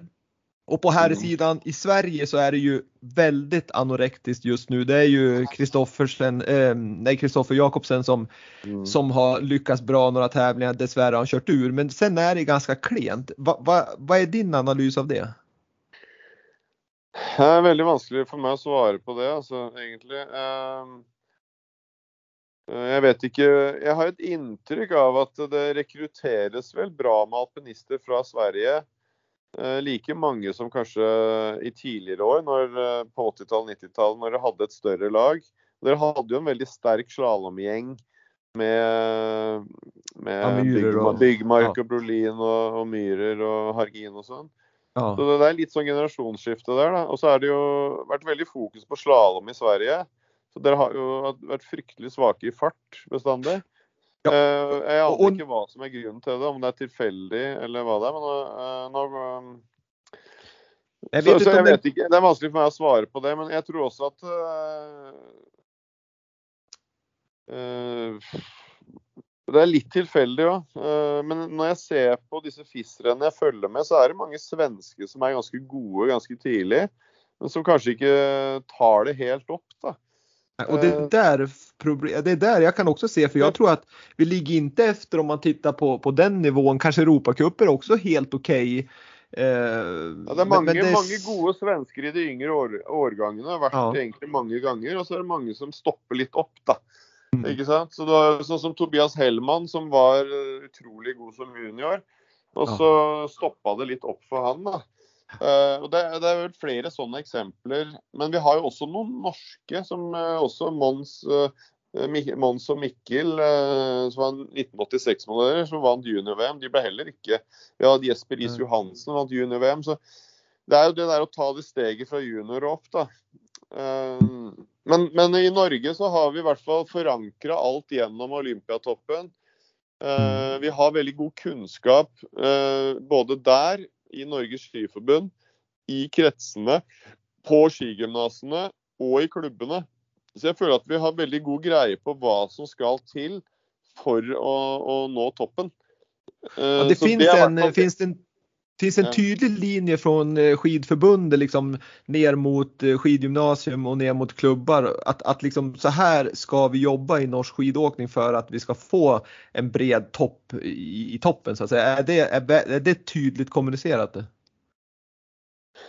Och på här mm. sidan i Sverige så är det ju väldigt anorektiskt just nu. Det är ju Kristoffersen, eh, nej Kristoffer Jakobsen som, mm. som har lyckats bra några tävlingar. Dessvärre har han kört ur, men sen är det ganska klent. Va, va, vad är din analys av det? Det är väldigt vanskelig for meg å svare på det, altså, egentlig. Um, Eh, jeg vet ikke Jeg har et inntrykk av at det rekrutteres vel bra med alpinister fra Sverige. Eh, like mange som kanskje i tidligere år, når, eh, på 80-tallet 90-tallet, når dere hadde et større lag. Dere hadde jo en veldig sterk slalåmgjeng med, med ja, Bygg, Byggmark og Brolin og, og, Myhrer og Hargin og sånn. Ja. Så det er litt sånn generasjonsskifte der. da. Og så har det jo vært veldig fokus på slalåm i Sverige. Så dere har jo vært fryktelig svake i fart bestandig. Ja. Uh, jeg aner ikke hva som er grunnen til det, om det er tilfeldig eller hva det er. Men nå, nå jeg vet så, så, jeg vet ikke. Det er vanskelig for meg å svare på det, men jeg tror også at uh, Det er litt tilfeldig òg. men når jeg ser på disse FIS-rennene jeg følger med, så er det mange svensker som er ganske gode ganske tidlig. Men som kanskje ikke tar det helt opp. da. Och det är, där, det är där jag kan också se, för jag tror att vi ligger inte efter om man tittar på, på den nivån. Kanske Europacuper är också helt okej. Okay. Eh, ja, det er mange, men, men det... mange, gode svensker i de yngre år, årgangene. Har vært ja. egentlig mange ganger. Og så er det mange som stopper litt opp, da. Mm. Ikke sant? Så var Sånn som Tobias Hellmann, som var utrolig god som junior. Og så ja. stoppa det litt opp for han. da. Uh, og det, det, er vel flere sånne eksempler. Men vi har jo også noen norske, som uh, også Mons, uh, Mons og Mikkel, som var 1986-modeller, som vant junior-VM. De ble heller ikke Vi hadde Jesper Riis Johansen som vant junior-VM. Så det er jo det der å ta det steget fra junior og opp, da. Men, men, i Norge så har vi i hvert fall forankra alt gjennom Olympiatoppen. Vi har veldig god kunnskap både der i Norges Skiforbund, i kretsene på skigymnasene og i klubbene. Så jeg føler at vi har veldig god greie på hva som skal til for å, å nå toppen. Ja, det, finnes det en, det en finns en tydlig linje från eh, skidförbundet liksom ner mot eh, skidgymnasium och ner mot klubbar att, att liksom så här ska vi jobba i norsk skidåkning för att vi ska få en bred topp i, i toppen så att säga. Är det, är, är det tydligt kommunicerat?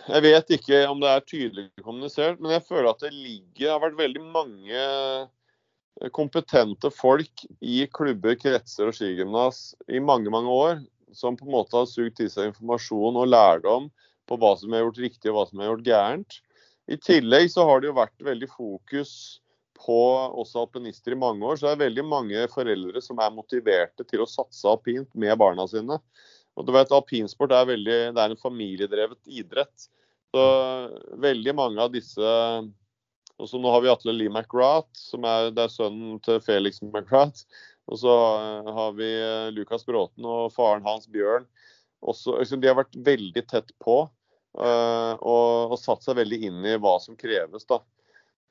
Jeg vet ikke om det er tydelig kommunisert, men jeg føler at det ligger, Det har vært veldig mange eh, kompetente folk i klubber, kretser og skigymnas i mange mange år som på en måte har sugd til seg informasjon og lærdom på hva som er gjort riktig og hva som er gjort gærent. I tillegg så har det jo vært veldig fokus på også alpinister i mange år. Så det er veldig mange foreldre som er motiverte til å satse alpint med barna sine. Og du vet, Alpinsport er, veldig, det er en familiedrevet idrett. Så veldig mange av disse og så Nå har vi Atle Lee McGrath, som er, det er sønnen til Felix McGrath. Og så eh, har vi eh, Lukas Bråten og faren hans Bjørn. Også, liksom, de har vært veldig tett på uh, og, og, satt seg veldig inn i hva som kreves da,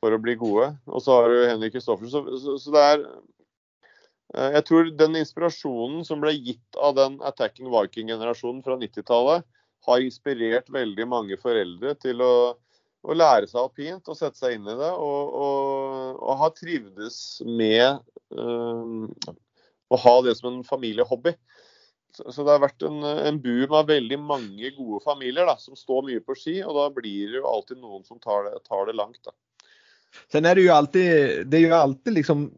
for å bli gode. Og så har du Henrik Kristoffersen. Så, så, så, det er Jeg tror den inspirasjonen som ble gitt av den Attacking Viking-generasjonen fra 90-tallet, har inspirert veldig mange foreldre til å å lære seg alpint og sette seg inn i det. Og, og, og ha trivdes med um, å ha det som en familiehobby. Så, så det har vært en, en, boom av veldig mange gode familier da, som står mye på ski. Og da blir det jo alltid noen som tar det, tar det langt. Da. Sen er det jo alltid, det er jo alltid liksom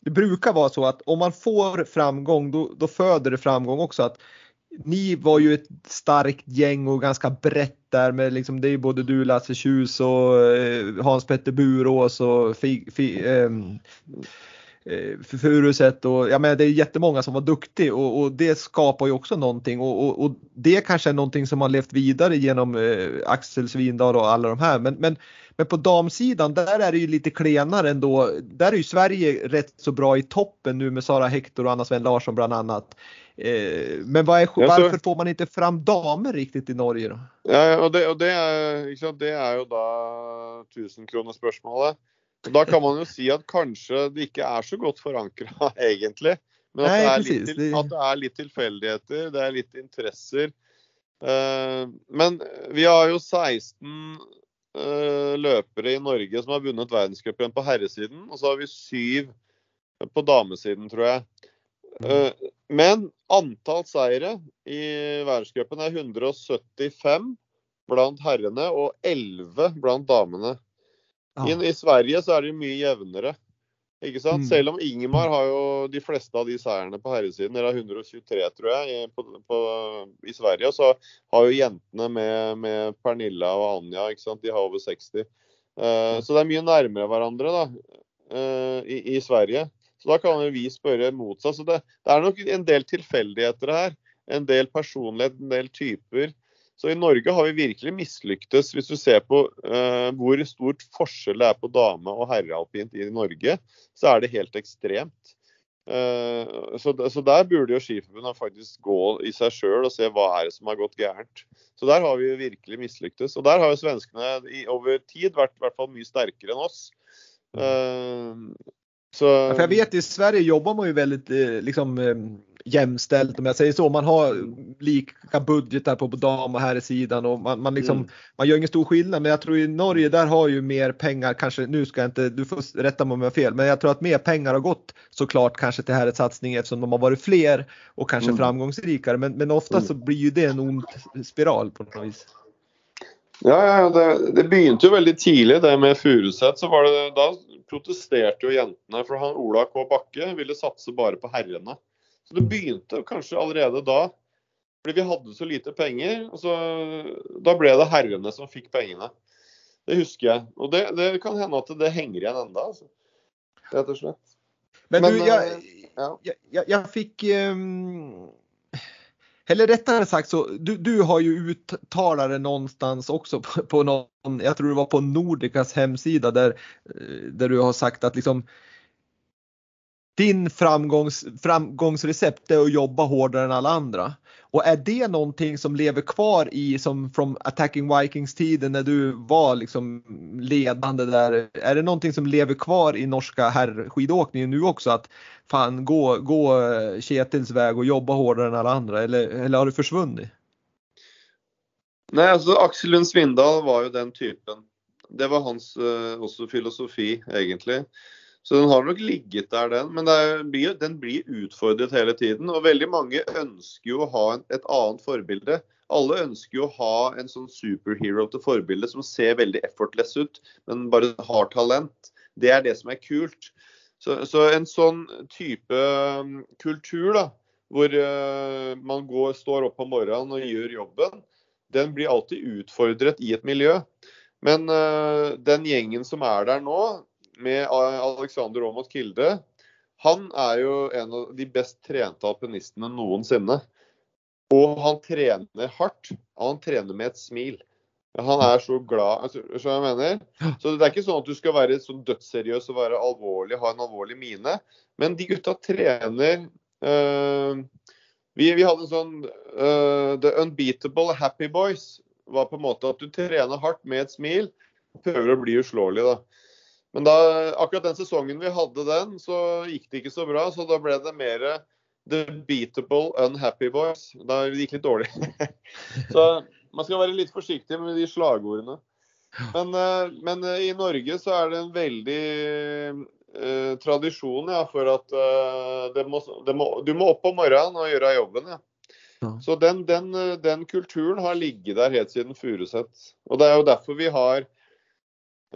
det brukar vara så att om man får framgång da då föder det framgång också. Att ni var ju ett starkt gäng och ganska brett där med liksom, det är både du Lasse Tjus och eh, Hans Petter Burås och fi, fi, eh, Furuset och ja men det är jättemånga som var duktiga och, och det skapar ju också någonting och, och, och, det kanske är någonting som har levt vidare genom eh, Axel Svindal och alla de här men, men, men på damsidan där är det ju lite klenare ändå. Där är ju Sverige rätt så bra i toppen nu med Sara Hector och Anna Sven Larsson bland annat. Eh, men är, varför får man ikke fram damer riktig i Norge, da? Ja, og det, og det, er, det er, jo da tusenkronerspørsmålet. Da kan man jo si at kanskje det ikke er så godt forankra, *laughs* egentlig. Men at, Nei, det litt, at, det er litt, tilfeldigheter, det er litt interesser. Men vi har jo 16 uh, eh, løpere i Norge som har vunnet verdenscupen på herresiden. Og så har vi syv på damesiden, tror jeg. Uh, men antall seire i verdenscupen er 175 blant herrene og 11 blant damene. Ja. I, I, Sverige så er det mye jevnere. Ikke sant? Mm. Selv om Ingemar har jo de fleste av de seirene på herresiden, eller 123 tror jeg, i, på, på, i Sverige. Og så har jo jentene med, med, Pernilla og Anja, ikke sant? de har over 60. Uh, eh, så det er mye nærmere hverandre da, uh, i, i Sverige. Så da kan vi spørre motsatt. Så det, det er nok en del tilfeldigheter her. En del personlighet, en del typer. Så i Norge har vi virkelig mislyktes. Hvis du ser på uh, hvor stort forskjell det er på dame- og herrealpint i Norge, så er det helt ekstremt. Uh, så, så, der burde jo Skiforbundet faktisk gå i seg sjøl og se hva er det som har gått gærent. Så der har vi jo virkelig mislyktes. Og der har jo svenskene i, over tid vært i hvert fall mye sterkere enn oss. Uh, så... Ja, för jag vet i Sverige jobbar man ju väldigt eh, liksom, eh, jämställt om jag säger så. Man har lika budgetar på dam och herrsidan och man, man, liksom, mm. man gör ingen stor skillnad. Men jag tror i Norge där har ju mer pengar, kanske nu ska jag inte, du får rätta mig om jag har fel, men jag tror att mer pengar har gått såklart kanske till herrsatsning eftersom de har varit fler och kanske mm. framgångsrikare. Men, men ofta mm. så blir ju det en ond spiral på något vis. Ja, ja det, det begynte jo veldig tidlig, det med Furuset. Så var det, da protesterte jo jentene, for han Ola K. Bakke ville satse bare på herrene. Så det begynte kanskje allerede da. Fordi vi hadde så lite penger. og så, Da ble det herrene som fikk pengene. Det husker jeg. Og det, det kan hende at det henger igjen enda, altså. Rett og slett. Men, Men du, jeg, ja. jeg, jeg, jeg fikk um eller rättare sagt så, du, du har ju uttalare någonstans också på, på någon, jag tror det var på Nordicas hemsida där, eh, där du har sagt att liksom din framgångs, framgångsrecept är att jobba hårdare än alla andra. Och är det någonting som lever kvar i som från Attacking Vikings-tiden när du var liksom ledande där? Är det någonting som lever kvar i norska herrskidåkningen nu också? Att fan gå, gå Ketils väg och jobba hårdare än alla andra eller, eller har det försvunnit? Nej, alltså Axel Lund Svindal var ju den typen. Det var hans uh, också filosofi egentligen. Så den har nok ligget der, den. Men blir, den blir utfordret hele tiden. Og veldig mange ønsker jo å ha en, et annet forbilde. Alle ønsker jo å ha en sånn superhero til forbilde som ser veldig effortless ut, men bare har talent. Det er det som er kult. Så, så en sånn type um, kultur, da, hvor uh, man går, står opp om morgenen og gjør jobben, den blir alltid utfordret i et miljø. Men uh, den gjengen som er der nå, med Alexander Aamodt Kilde. Han er jo en av de best trente alpinistene noensinne. Og han trener hardt. Og han trener med et smil. Han er så glad altså, så jeg mener. Så Det er ikke sånn at du skal være sånn dødsseriøs og være alvorlig, ha en alvorlig mine. Men de gutta trener øh, vi, vi, hadde en sånn øh, The Unbeatable Happy Boys var på en måte at du trener hardt med et smil. Prøver å bli uslåelig, da. Men da, akkurat den sesongen vi hadde den, så gikk det ikke så bra. Så da ble det mer The Beatable Unhappy Boys. Da gikk det litt dårlig. *laughs* så man skal være litt forsiktig med de slagordene. Men, eh, men eh, i Norge så er det en veldig eh, tradisjon ja, for at eh, det må, det må, du må opp om morgenen og gjøre jobben. Ja. Så den, den, den, kulturen har ligget der helt siden Furuset. Og det er jo derfor vi har Eh,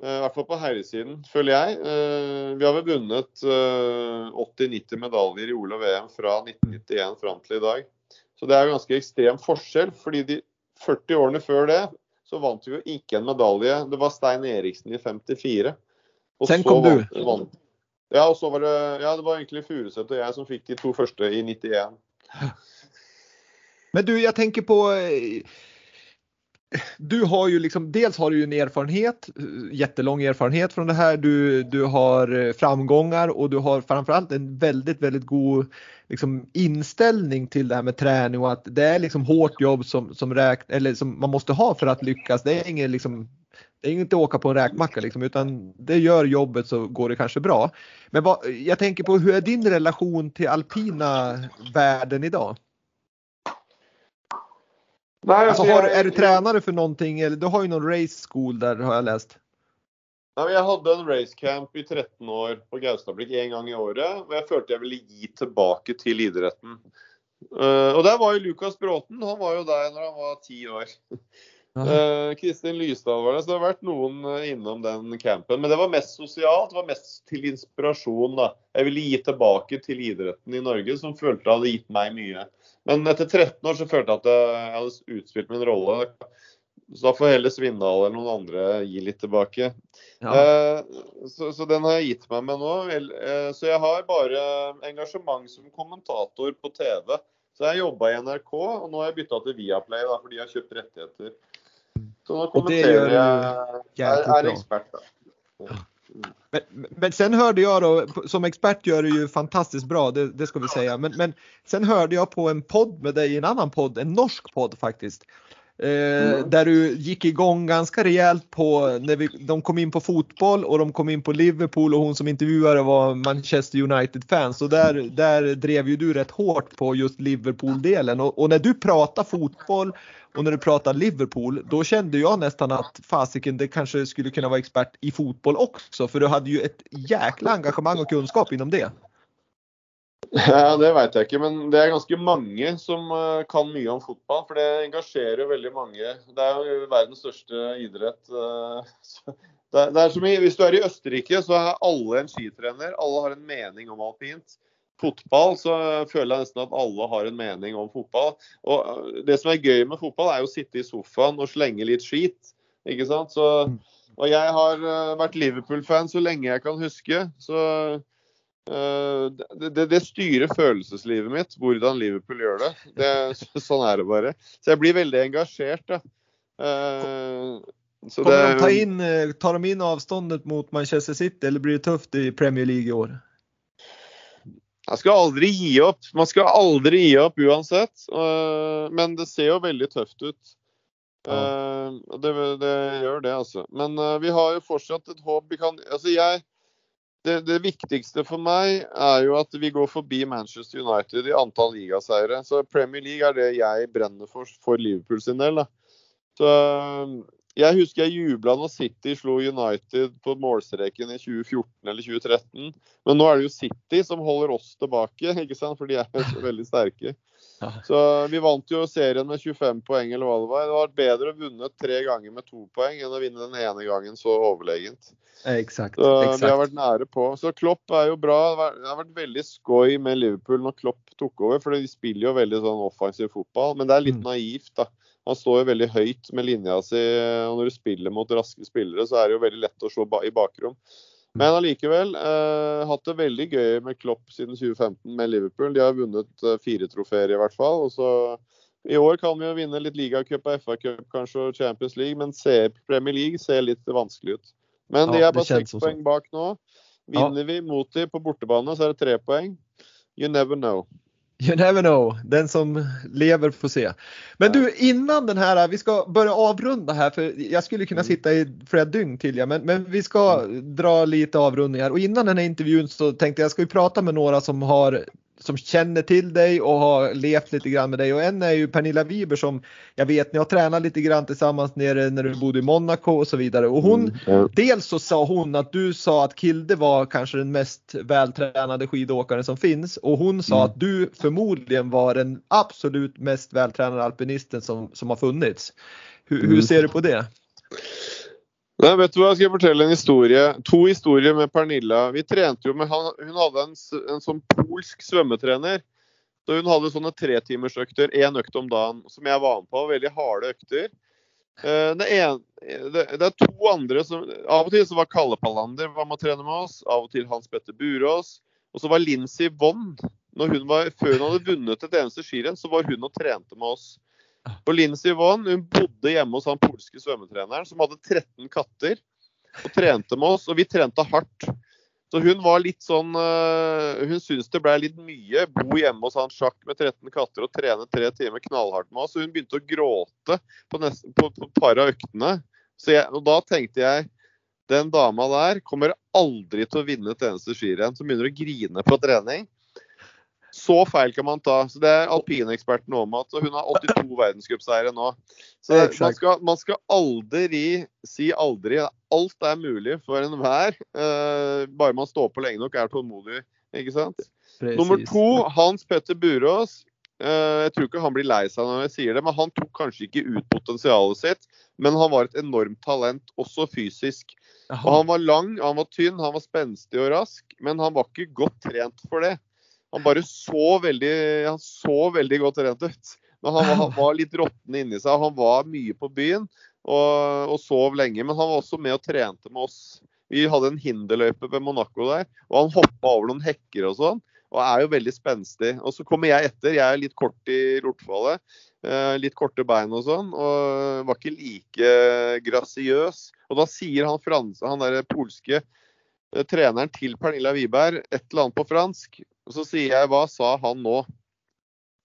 I hvert fall på herresiden, føler jeg. Eh, vi har vel vunnet 80-90 eh, medaljer i OL og VM fra 1991 fram til i dag. Så det er ganske ekstrem forskjell. fordi de 40 årene før det så vant vi jo ikke en medalje. Det var Stein Eriksen i 54. Og Sen kom du. Vant, ja, og så var det, ja, det var egentlig Furuseth og jeg som fikk de to første i 91. Men du, jeg tenker på du har ju liksom, dels har du en erfarenhet, jättelång erfarenhet från det här. Du, du har eh, framgångar och du har framförallt en väldigt, väldigt god liksom, inställning till det här med träning och att det är liksom hårt jobb som, som, räk, eller som man måste ha för att lyckas. Det är inget liksom, det är inte åka på en räkmacka liksom, utan det gör jobbet så går det kanske bra. Men vad, jag tänker på hur är din relation till alpina världen idag? Nej, alltså, har, är du tränare för någonting? Eller, du har ju någon race school där har jag läst. Nei, jeg hadde en racecamp i 13 år på Gaustablikk én gang i året. Og jeg følte jeg ville gi tilbake til idretten. Uh, og der var jo Lukas Bråten. Han var jo der når han var ti år. Uh, Kristin Lysdal var det. Så det har vært noen eh, innom den campen. Men det var mest sosialt. Det var mest til inspirasjon. da. Jeg ville gi tilbake til idretten i Norge, som følte det hadde gitt meg mye. Men etter 13 år så følte jeg at jeg hadde utspilt min rolle. Så da får heller Svindal eller noen andre gi litt tilbake. Ja. Eh, så, så, den har jeg gitt meg med nå. Eh, så jeg har bare engasjement som kommentator på TV. Så jeg jobba i NRK, og nå har jeg bytta til Viaplay da, fordi jeg har kjøpt rettigheter. Så nå kommenterer jeg er, er ekspert, da. Ja. Men, men, sen hörde jag då, som expert gör du ju fantastiskt bra, det, det ska vi säga. Men, men sen hörde jag på en podd med dig, en annan podd, en norsk podd faktiskt. Eh, mm. Där du gick igång ganska rejält på när vi, de kom in på fotboll och de kom in på Liverpool och hon som intervjuade var Manchester United-fans. Och där, där drev ju du rätt hårt på just Liverpool-delen. Och, och, när du pratar fotboll och när du pratar Liverpool, då kände jag nästan att fasiken, det kanske skulle kunna vara expert i fotboll också. För du hade ju ett jäkla engagemang och kunskap inom det. Ja, Det vet jeg ikke, men det er ganske mange som eh, kan mye om fotball. For det engasjerer veldig mange. Det er jo verdens største idrett. Eh, *laughs* det er som Hvis du er i Østerrike, så er alle en skitrener. Alle har en mening om alpint. Fotball så føler jeg nesten at alle har en mening om fotball. Og eh, Det som er gøy med fotball, er jo å sitte i sofaen og slenge litt skit. ikke sant? Så, og jeg har vært Liverpool-fan så lenge jeg kan huske. så det, det, det, styrer følelseslivet mitt, hvordan Liverpool gjør det. det. *laughs* Sånn er det bare. Så jeg blir veldig engasjert. Da. Uh, Kommer de ta in, eh, tar de inn avståndet mot Manchester City, eller blir det tøft i Premier League i år? Jeg skal aldri gi opp. Man skal aldri gi opp uansett. Uh, men det ser jo veldig tøft ut. Uh, det, det, gjør det, altså. Men vi har jo fortsatt et håp. Vi kan, altså jeg, det, det, viktigste for meg er jo at vi går forbi Manchester United i antall ligaseiere. Så Premier League er det jeg brenner for for Liverpool sin del. Da. Så jeg husker jeg jubla når City slo United på målstreken i 2014 eller 2013. Men nå er det jo City som holder oss tilbake, ikke sant? for de er veldig sterke. Så Vi vant jo serien med 25 poeng, eller hva det var. Det var bedre å vunne tre ganger med to poeng enn å vinne den ene gangen så overlegent. Exakt, så exakt. Vi har vært nære på. Så Klopp er jo bra. Det har vært veldig skoj med Liverpool når Klopp tok over, for de spiller jo veldig sånn offensiv fotball. Men det er litt mm. naivt, da. Han står jo veldig høyt med linja si, og når du spiller mot raske spillere, så er det jo veldig lett å se i bakrom. Men allikevel, eh, hatt det veldig gøy med Klopp siden 2015 med Liverpool. De har vunnet eh, fire trofeer i hvert fall. og så I år kan vi jo vinne litt ligacup og FA-cup kanskje og Champions League, men Premier League ser litt vanskelig ut. Men de er bare seks poeng bak nå. Vinner ja. vi mot dem på bortebane, så er det tre poeng. You never know. You never know, den som lever får se. Men du, innan den här, vi ska börja avrunda här, för jag skulle kunna mm. sitta i flera dygn till, ja, men, men vi ska mm. dra lite avrundningar. Och innan den här intervjun så tänkte jag, ska vi prata med några som har som känner till dig och har levt lite grann med dig och en är ju Pernilla Wiber som jag vet ni har tränat lite grann tillsammans nere när du bodde i Monaco och så vidare och hon mm, ja. dels så sa hon att du sa att Kilde var kanske den mest vältränade skidåkaren som finns och hon sa mm. att du förmodligen var den absolut mest vältränade alpinisten som, som har funnits. Hur, mm. hur ser du på det? Nei, vet du hva, Skal jeg fortelle en historie? To historier med Pernilla. Vi trente jo med han, Hun hadde en, en sånn polsk svømmetrener. Så hun hadde sånne tretimersøkter, én økt om dagen, som jeg var med på. Veldig harde økter. Eh, det, en, det, det, er to andre som Av og til så var Kalle Pallander var med å trene med oss. Av og til Hans Petter Burås. Og så var Lincy Vonn. Før hun hadde vunnet et eneste skirenn, så var hun og trente med oss. Og Lincy Yvonne, hun bodde hjemme hos han polske svømmetreneren som hadde 13 katter. Og trente med oss, og vi trente hardt. Så hun var litt sånn uh, Hun syntes det ble litt mye. Bo hjemme hos han sjakk med 13 katter og trene tre timer knallhardt med oss. Så hun begynte å gråte på, nesten, på, på et par av øktene. Jeg, og da tenkte jeg den dama der kommer aldri til å vinne et eneste skirenn. Som begynner å grine på trening. Så feil kan man ta. Så Det er alpineksperten om at hun har 82 verdenscupseiere nå. Så man skal, man skal, aldri si aldri. Alt er mulig for enhver. Uh, bare man står på lenge nok, er tålmodig. Ikke sant? Precis. Nummer to, Hans Petter Burås. Uh, jeg tror ikke han blir lei seg når jeg sier det, men han tok kanskje ikke ut potensialet sitt. Men han var et enormt talent, også fysisk. Og han var lang, han var tynn, han var spenstig og rask, men han var ikke godt trent for det. Han bare så veldig, han så veldig godt trent ut. Men han, han var litt råtten inni seg. Han var mye på byen og, og, sov lenge. Men han var også med og trente med oss. Vi hadde en hinderløype ved Monaco der, og han hoppa over noen hekker og sånn. Og er jo veldig spenstig. Og så kommer jeg etter. Jeg er litt kort i lortfallet. Eh, litt korte bein og sånn. Og var ikke like grasiøs. Og da sier han franse, han der polske eh, treneren til Pernilla Wiberg et eller annet på fransk. Og så sier jeg hva sa han nå?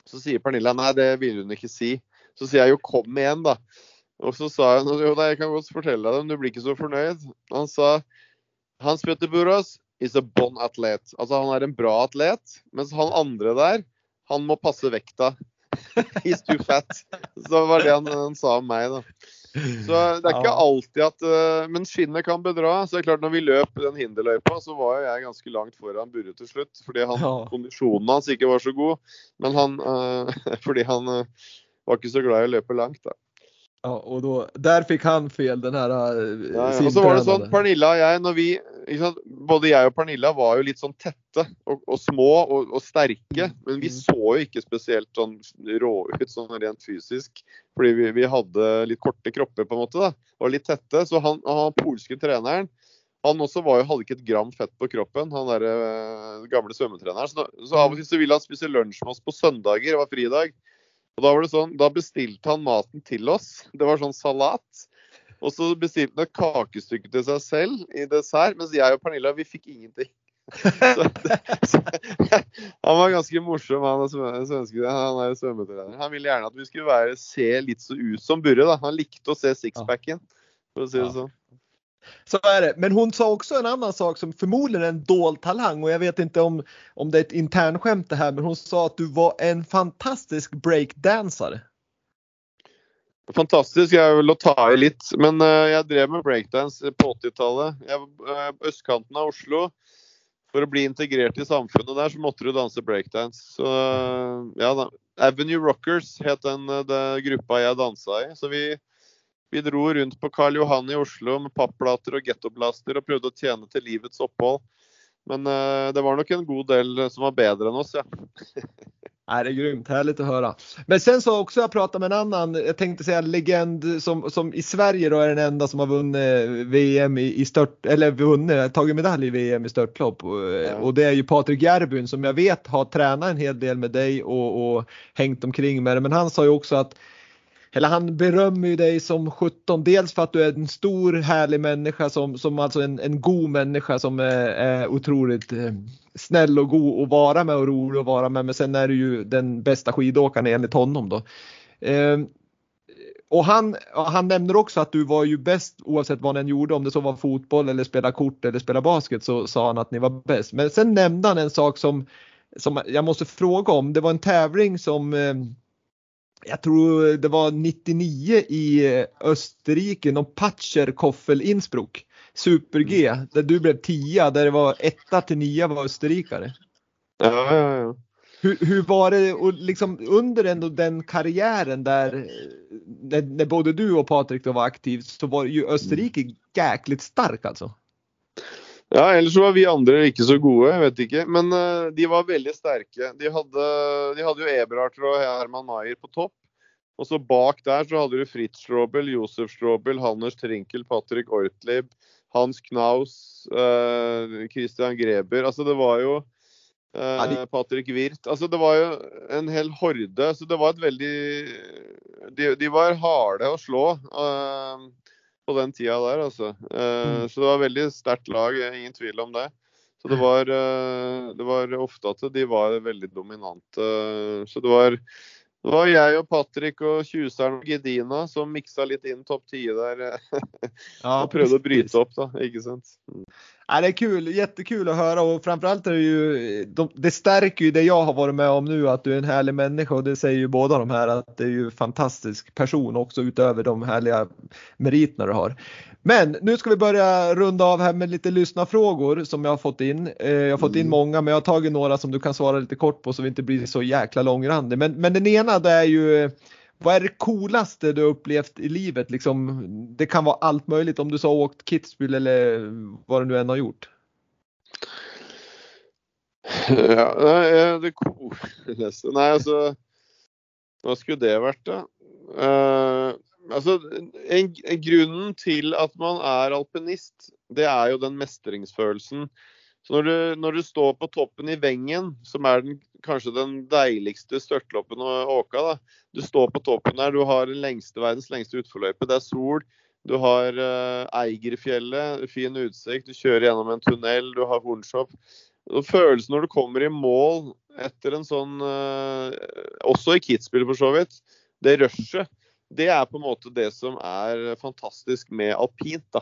Så sier Pernilla nei, det ville hun ikke si. Så sier jeg jo kom igjen, da. Og så sa hun jo nei, jeg kan godt fortelle deg det, men du blir ikke så fornøyd. Han sa Hans Petter Burås is a bon atlet. Altså han er en bra atlet, mens han andre der, han må passe vekta. *laughs* He's too fat. Så var det han, han sa om meg, da. Så det er ikke alltid at uh, Men skinnet kan bedra. Så det er klart når vi løp den hinderløypa, så var jeg ganske langt foran Burre til slutt. Fordi han, ja. kondisjonen hans ikke var så god. Men han uh, *laughs* Fordi han uh, var ikke så glad i å løpe langt, da. Ja, och då, där fick han fel, den här uh, ja, ja. Og så var det sånn, Pernilla og jeg, når vi, både jeg og Pernilla var jo litt sånn tette og, og små og, og, sterke. Men vi mm. så jo ikke spesielt sånn rå ut sånn rent fysisk. Fordi vi, vi, hadde litt korte kropper, på en måte. da, Og litt tette. Så han, han polske treneren han også var jo, hadde ikke et gram fett på kroppen, han der uh, gamle svømmetreneren. Så, så, av og til så ville han spise lunsj med oss på søndager, det var fridag. Og da var det sånn, da bestilte han maten til oss. Det var sånn salat. Og så bestilte han et kakestykke til seg selv i dessert, mens jeg og Pernilla vi fikk ingenting. *laughs* Så, så, han var ganske morsom, han svensken. Han er svømmetrener. Han ville gjerne at vi skulle være, se litt så ut som Burre. da. Han likte å se sixpacken, for å si det sånn. Så är det. Men hon sa också en annan sak som förmodligen är en dold talang och jag vet inte om, om det är ett internskämt det här men hon sa att du var en fantastisk breakdansare. Fantastisk vel å ta i litt, men uh, jeg drev med breakdance på 80-tallet. Uh, østkanten av Oslo. For å bli integrert i samfunnet der, så måtte du danse breakdance. Så uh, ja. Avenue Rockers het den, den gruppa jeg dansa i. Så vi, vi, dro rundt på Karl Johan i Oslo med papplater og gettoblaster og prøvde å tjene til livets opphold. Men det var nok en god del som var bedre enn oss, ja. *laughs* Nej, det är grymt, härligt att höra. Men sen så också jag pratat med en annan, jag tänkte säga legend som, som i Sverige då är den enda som har vunnit VM i, i stört, eller vunnit, tagit medalj i VM i störtlopp. Ja. Och det är ju Patrik Järbyn som jag vet har tränat en hel del med dig och, och hängt omkring med det. Men han sa ju också att eller han berömmer ju dig som 17, dels för att du är en stor härlig människa som, som alltså en, en god människa som är, är otroligt eh, snäll och god att vara med och rolig att vara med. Men sen är du ju den bästa skidåkaren enligt honom då. Eh, han, han nämner också att du var ju bäst oavsett vad den gjorde, om det så var fotboll eller spela kort eller spela basket så sa han att ni var bäst. Men sen nämnde han en sak som, som jag måste fråga om. Det var en tävling som eh, jag tror det var 99 i Østerrike, Österrike, någon Patcher Koffel Innsbruck. Super-G, der där du blev tia, där det var etta till nia var österrikare. Ja, ja, ja. Hur, hur var det och liksom under ändå den karriären där när, när både du och Patrik då var aktiv så var ju Österrike jäkligt stark alltså? Ja, ellers var vi andre ikke så gode, jeg vet ikke. Men uh, de var veldig sterke. De hadde, de hadde jo Eberhardt og Herman Maier på topp. Og så bak der så hadde du Fritz Strobel, Josef Strobel, Hanners Trinkel, Patrick Ortlib, Hans Knaus, uh, Christian Greber. Altså det var jo uh, Patrick Wirth. Altså det var jo en hel horde. Så det var et veldig De, de var harde å slå. Uh, på den tida der, altså. Uh, så det var veldig sterkt lag, ingen tvil om det. Så det var, uh, det var ofte at de var veldig dominante. Så det var, det var jeg og Patrick og tjuseren og Gedina som miksa litt inn topp 10 der. *laughs* ja, og prøvde å bryte opp, da. Ikke sant. Mm. Ja, det är kul, jättekul att höra och framförallt är det ju, de, det stärker ju det jag har varit med om nu att du är en härlig människa och det säger ju båda de här att det är ju fantastisk person också utöver de härliga meriterna du har. Men nu ska vi börja runda av här med lite lyssnarfrågor som jag har fått in. Eh, jag har fått in mm. många men jag har tagit några som du kan svara lite kort på så vi inte blir så jäkla långrandig. Men, men den ena det är ju vad är det coolaste du upplevt i livet? Liksom, det kan vara allt möjligt om du så har åkt Kitzbühel eller vad du nu har gjort. Ja, det cooleste Nei, altså Hva skulle det vært, da? Uh, altså, en, grunnen til at man er alpinist, det er jo den mestringsfølelsen så når du, når du, står på toppen i Vengen, som er den, kanskje den deiligste størtloppen å åke da. Du står på toppen der, du har lengste, verdens lengste utforløype. Det er sol. Du har uh, Eigerfjellet, fin utsikt. Du kjører gjennom en tunnel, du har Hornshop. Følelsen når du kommer i mål etter en sånn uh, Også i Kitzbühel, for så vidt. Det rushet. Det er på en måte det som er fantastisk med alpint. da.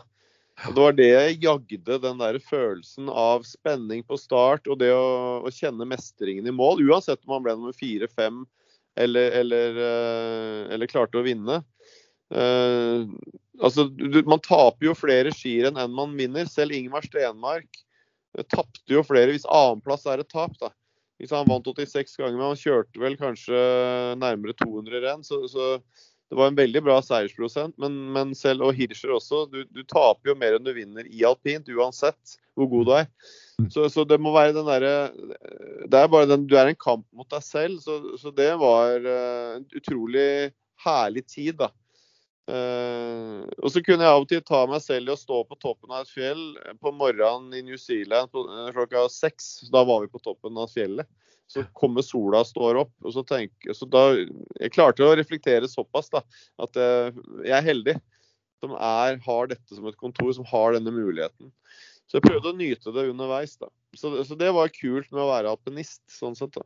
Og det var det jeg jagde, den der følelsen av spenning på start og det å, å kjenne mestringen i mål. Uansett om man ble nummer fire, fem eller, eller, eh, eller klarte å vinne. Uh, altså, du, man taper jo flere skirenn enn man vinner. Selv Ingmar Stenmark uh, tapte jo flere hvis annenplass er et tap. da. Hvis han vant 86 ganger, men han kjørte vel kanskje nærmere 200 renn. Så, så det var en veldig bra seiersprosent, men, men selv og Hirscher også. Du, du, taper jo mer enn du vinner i alpint, uansett hvor god du er. Mm. Så, så det må være den derre Det er bare den Du er en kamp mot deg selv, så, så det var uh, en utrolig herlig tid, da. Uh, og så kunne jeg av og til ta meg selv i å stå på toppen av et fjell på morgenen i New Zealand på, klokka seks. Da var vi på toppen av fjellet. Så kommer sola og står opp. og så tenker, så da, Jeg klarte å reflektere såpass da, at jeg er heldig som er, har dette som et kontor, som har denne muligheten. Så jeg prøvde å nyte det underveis. da. Så, så det var kult med å være alpinist, sånn sett. da.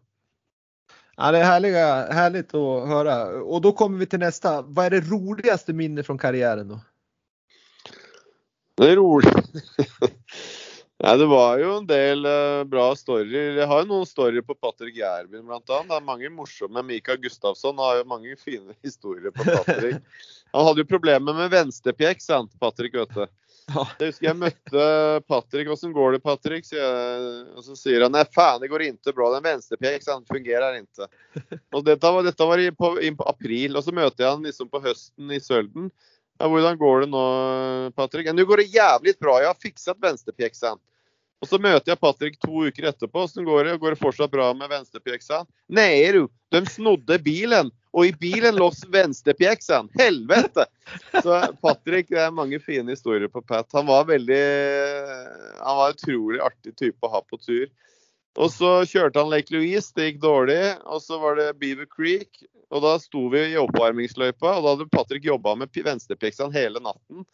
Ja, det är härliga, härligt att höra. Och då kommer vi til neste. Hva er det roligaste minnet fra karrieren? då? Det er rolig. *laughs* Nei, det var jo en del uh, bra storyer. Jeg har jo noen storyer på Patrick Gjerbyen bl.a. Det er mange morsomme. Mikael Gustafsson har jo mange fine *laughs* historier på Patrick. Han hadde jo problemer med venstrepjekk, sant, Patrick, vet du. Jeg husker jeg møtte Patrick. 'Åssen går det, Patrick?' Og så sier han 'Nei, faen, det går ikke bra. Den venstrepjekk sant, fungerer ikke'. *laughs* Og dette var, dette var i, på, inn på april. Og så møter jeg han liksom på høsten i Sølden. Ja, 'Hvordan går det nå, Patrick?' 'Nå går det jævlig bra. Jeg har fikset venstrepjeksen. Og så møter jeg Patrick to uker etterpå. Hvordan går det? Går det fortsatt bra med venstrepjeksen? Nei, du. De snodde bilen, og i bilen lå venstrepjeksen. Helvete! Så Patrick, det er mange fine historier på Pat. Han var veldig Han var utrolig artig type å ha på tur. Og så kjørte han Lake Louise, det gikk dårlig. Og så var det Beaver Creek, og da sto vi i oppvarmingsløypa. Og da hadde Patrick jobba med venstrepeksene hele natten.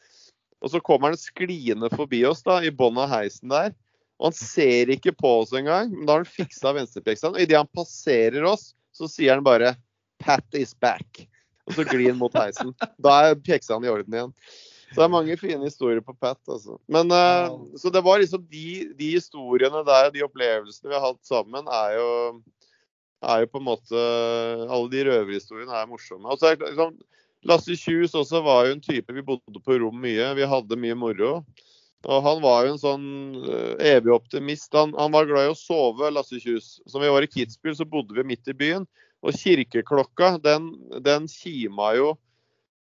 Og så kommer han skliende forbi oss da, i bånn av heisen der. Og han ser ikke på oss engang, men da har han fiksa venstrepeksene. Og idet han passerer oss, så sier han bare 'Pat is back'. Og så glir han mot heisen. Da er peksene i orden igjen. Så det er mange fine historier på Pat. altså. Men, uh, Så det var liksom de, de, historiene der, de opplevelsene vi har hatt sammen, er jo, er jo på en måte Alle de røverhistoriene er morsomme. Og liksom, Lasse Kjus også var jo en type Vi bodde på rom mye. Vi hadde mye moro. Og han var jo en sånn evig optimist. Han, han, var glad i å sove, Lasse Kjus. Som vi var i Kitzbühel, så bodde vi midt i byen. Og kirkeklokka, den, den kima jo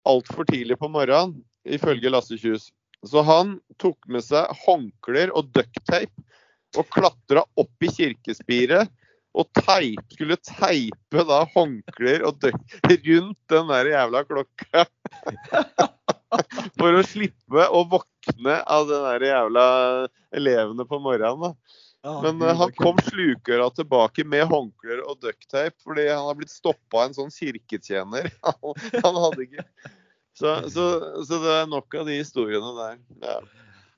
altfor tidlig på morgenen, ifølge Lasse Kjus. Så han tok med seg håndklær og ducktape og klatra opp i kirkespiret. Og teip, skulle teipe da håndklær og duck rundt den der jævla klokka. *laughs* For å slippe å våkne av de der jævla elevene på morgenen. da. Men uh, han kom slukøra tilbake med håndklær og ducktape fordi han har blitt stoppa av en sånn kirketjener. *laughs* han, han hadde ikke så, så, så, det er nok av de historiene der. Ja.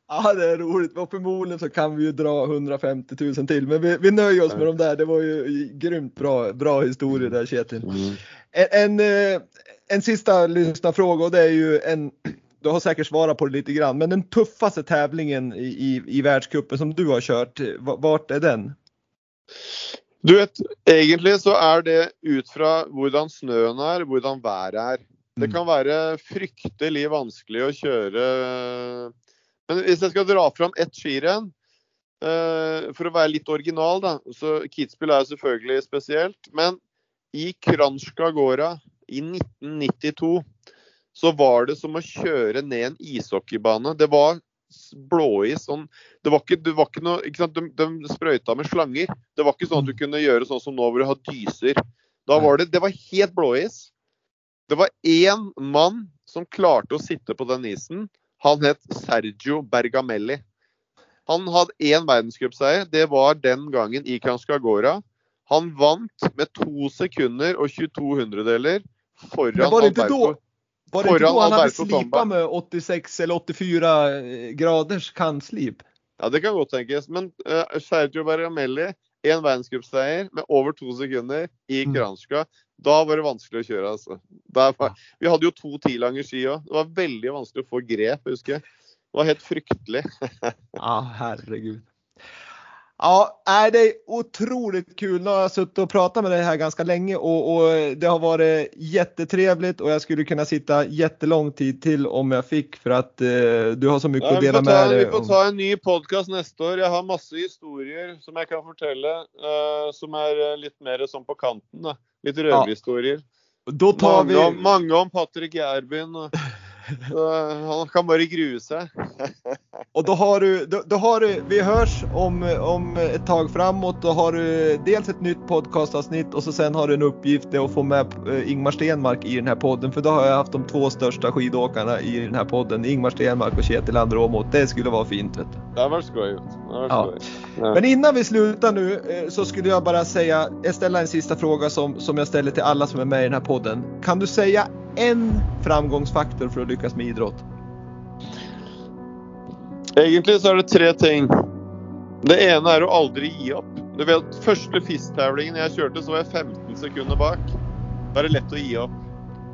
Ja, det är roligt. Och förmodligen så kan vi ju dra 150 000 till. Men vi, vi nöjer oss med de där. Det var ju grymt bra, bra historier där Kjetil. Mm. En, en, eh, en sista lyssnarfråga och det är ju en, du har säkert svarat på det lite grann, men den tuffaste tävlingen i, i, i världscupen som du har kört, vart är den? Du vet, egentlig så er det ut fra hvordan snøen er, hvordan været er. Det kan være fryktelig vanskelig å kjøre Men hvis jeg skal dra fram ett skirenn, for å være litt original, da, så Kitzbühel er selvfølgelig spesielt. Men i Kranjska Gora i 1992 så var det som å kjøre ned en ishockeybane. Det var blåis. Sånn, det var ikke, det var ikke noe ikke sant? De, de, sprøyta med slanger. Det var ikke sånn at du kunne gjøre sånn som nå hvor du har dyser. Da var det, det var helt blåis. Det var én mann som klarte å sitte på den isen. Han het Sergio Bergamelli. Han hadde én verdenscupseier. Det var den gangen i Kranskagora. Han vant med to sekunder og 22 hundredeler foran Alberto. Var det ikke da han hadde slipa med 86 eller 84 eh, graders kantslip? Ja, det kan godt tenkes. Men uh, Sergio Bergamelli, én verdenscupseier med over to sekunder i Kranjska. Mm. Da var det vanskelig å kjøre, altså. Var, vi hadde jo to tilanger ski òg. Det var veldig vanskelig å få grep, husker jeg. Det var helt fryktelig. *laughs* ja, herregud. Ja, det är otroligt kul. Nu har jag suttit och pratat med dig här ganska länge och, och, det har varit jättetrevligt och jag skulle kunna sitta jättelång tid till om jag fick för att eh, du har så mycket ja, att dela med dig. Vi får ta en ny podcast nästa år. Jag har masse historier som jag kan fortelle uh, som är eh, lite mer som på kanten. Da. Litt røverhistorier. Ja. Då tar mange, vi... om, mange om Patrick Gjerbyen. *laughs* Og... han kan bare grue seg. Og da har du, da, da har du, vi høres om, om et tag framåt. Da har du dels et nytt podcastavsnitt og så sen har du en uppgift å få med eh, Ingmar Stenmark i den här podden. För då har jag haft de två största skidåkarna i den här podden. Ingmar Stenmark och Kjetil Andromot. Det skulle vara fint. Vet du. Det var skojigt. Ja. Ja. Men innan vi slutar nu eh, så skulle jag bara säga, jag ställer en sista fråga som, som jag ställer till alla som är med i den här podden. Kan du säga en framgångsfaktor för att lyckas med idrott? Egentlig så er det tre ting. Det ene er å aldri gi opp. Du vet, Første fisttevlingen jeg kjørte, så var jeg 15 sekunder bak. Da er det lett å gi opp.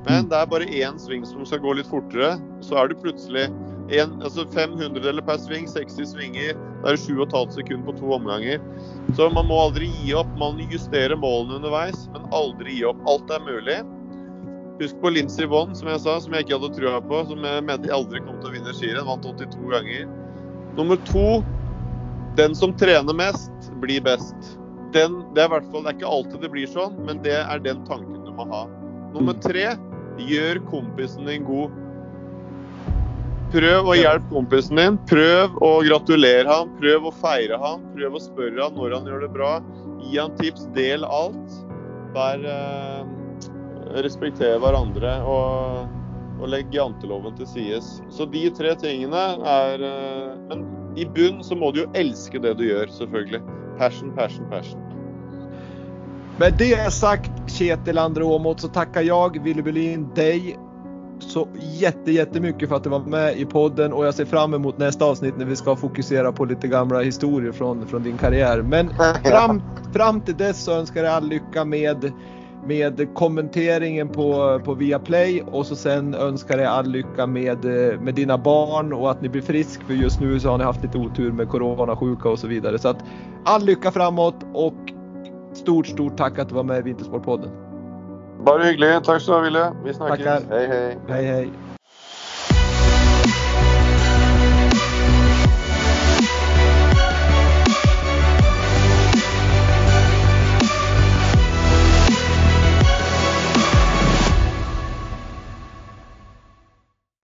Men det er bare én sving som skal gå litt fortere. Så er du plutselig en, altså 500 per sving, 60 svinger. Da er det 7,5 sekunder på to omganger. Så man må aldri gi opp. Man justerer målene underveis, men aldri gi opp. Alt er mulig. Husk på Lincy Vonn, som jeg sa, som jeg ikke hadde trua på. Som jeg mente aldri kom til å vinne skirenn. Vant 82 ganger. Nummer to den som trener mest, blir best. Den, det er fall, det er ikke alltid det blir sånn, men det er den tanken du må ha. Nummer tre gjør kompisen din god. Prøv å hjelpe kompisen din. Prøv å gratulere ham, prøv å feire ham. Prøv å spørre ham når han gjør det bra. Gi ham tips, del alt. Vær eh, Respekter hverandre og, og legge janteloven til sides. Så de tre tingene er eh, Men i bunn så må du jo elske det du gjør, selvfølgelig. Passion, passion, passion. Med det sagt Kjetil Andre Aamodt, så takker jeg Willy Berlin deg så jätte, jättemycket för att du var med i podden og jeg ser fram emot nästa avsnitt når vi skal fokusere på litt gamla historier från, från din karriär. Men *laughs* fram, fram till dess så önskar jag all lycka med med kommenteringen på, på Viaplay och så sen önskar jag all lycka med, med dina barn och att ni blir frisk för just nu så har ni haft lite otur med coronasjuka och så vidare. Så att all lycka framåt och stort, stort tack att du var med i Vintersportpodden. Bare hyggelig. Takk skal du ha, Ville. Vi snakkes. Tackar. Hei, hei. Hej hej!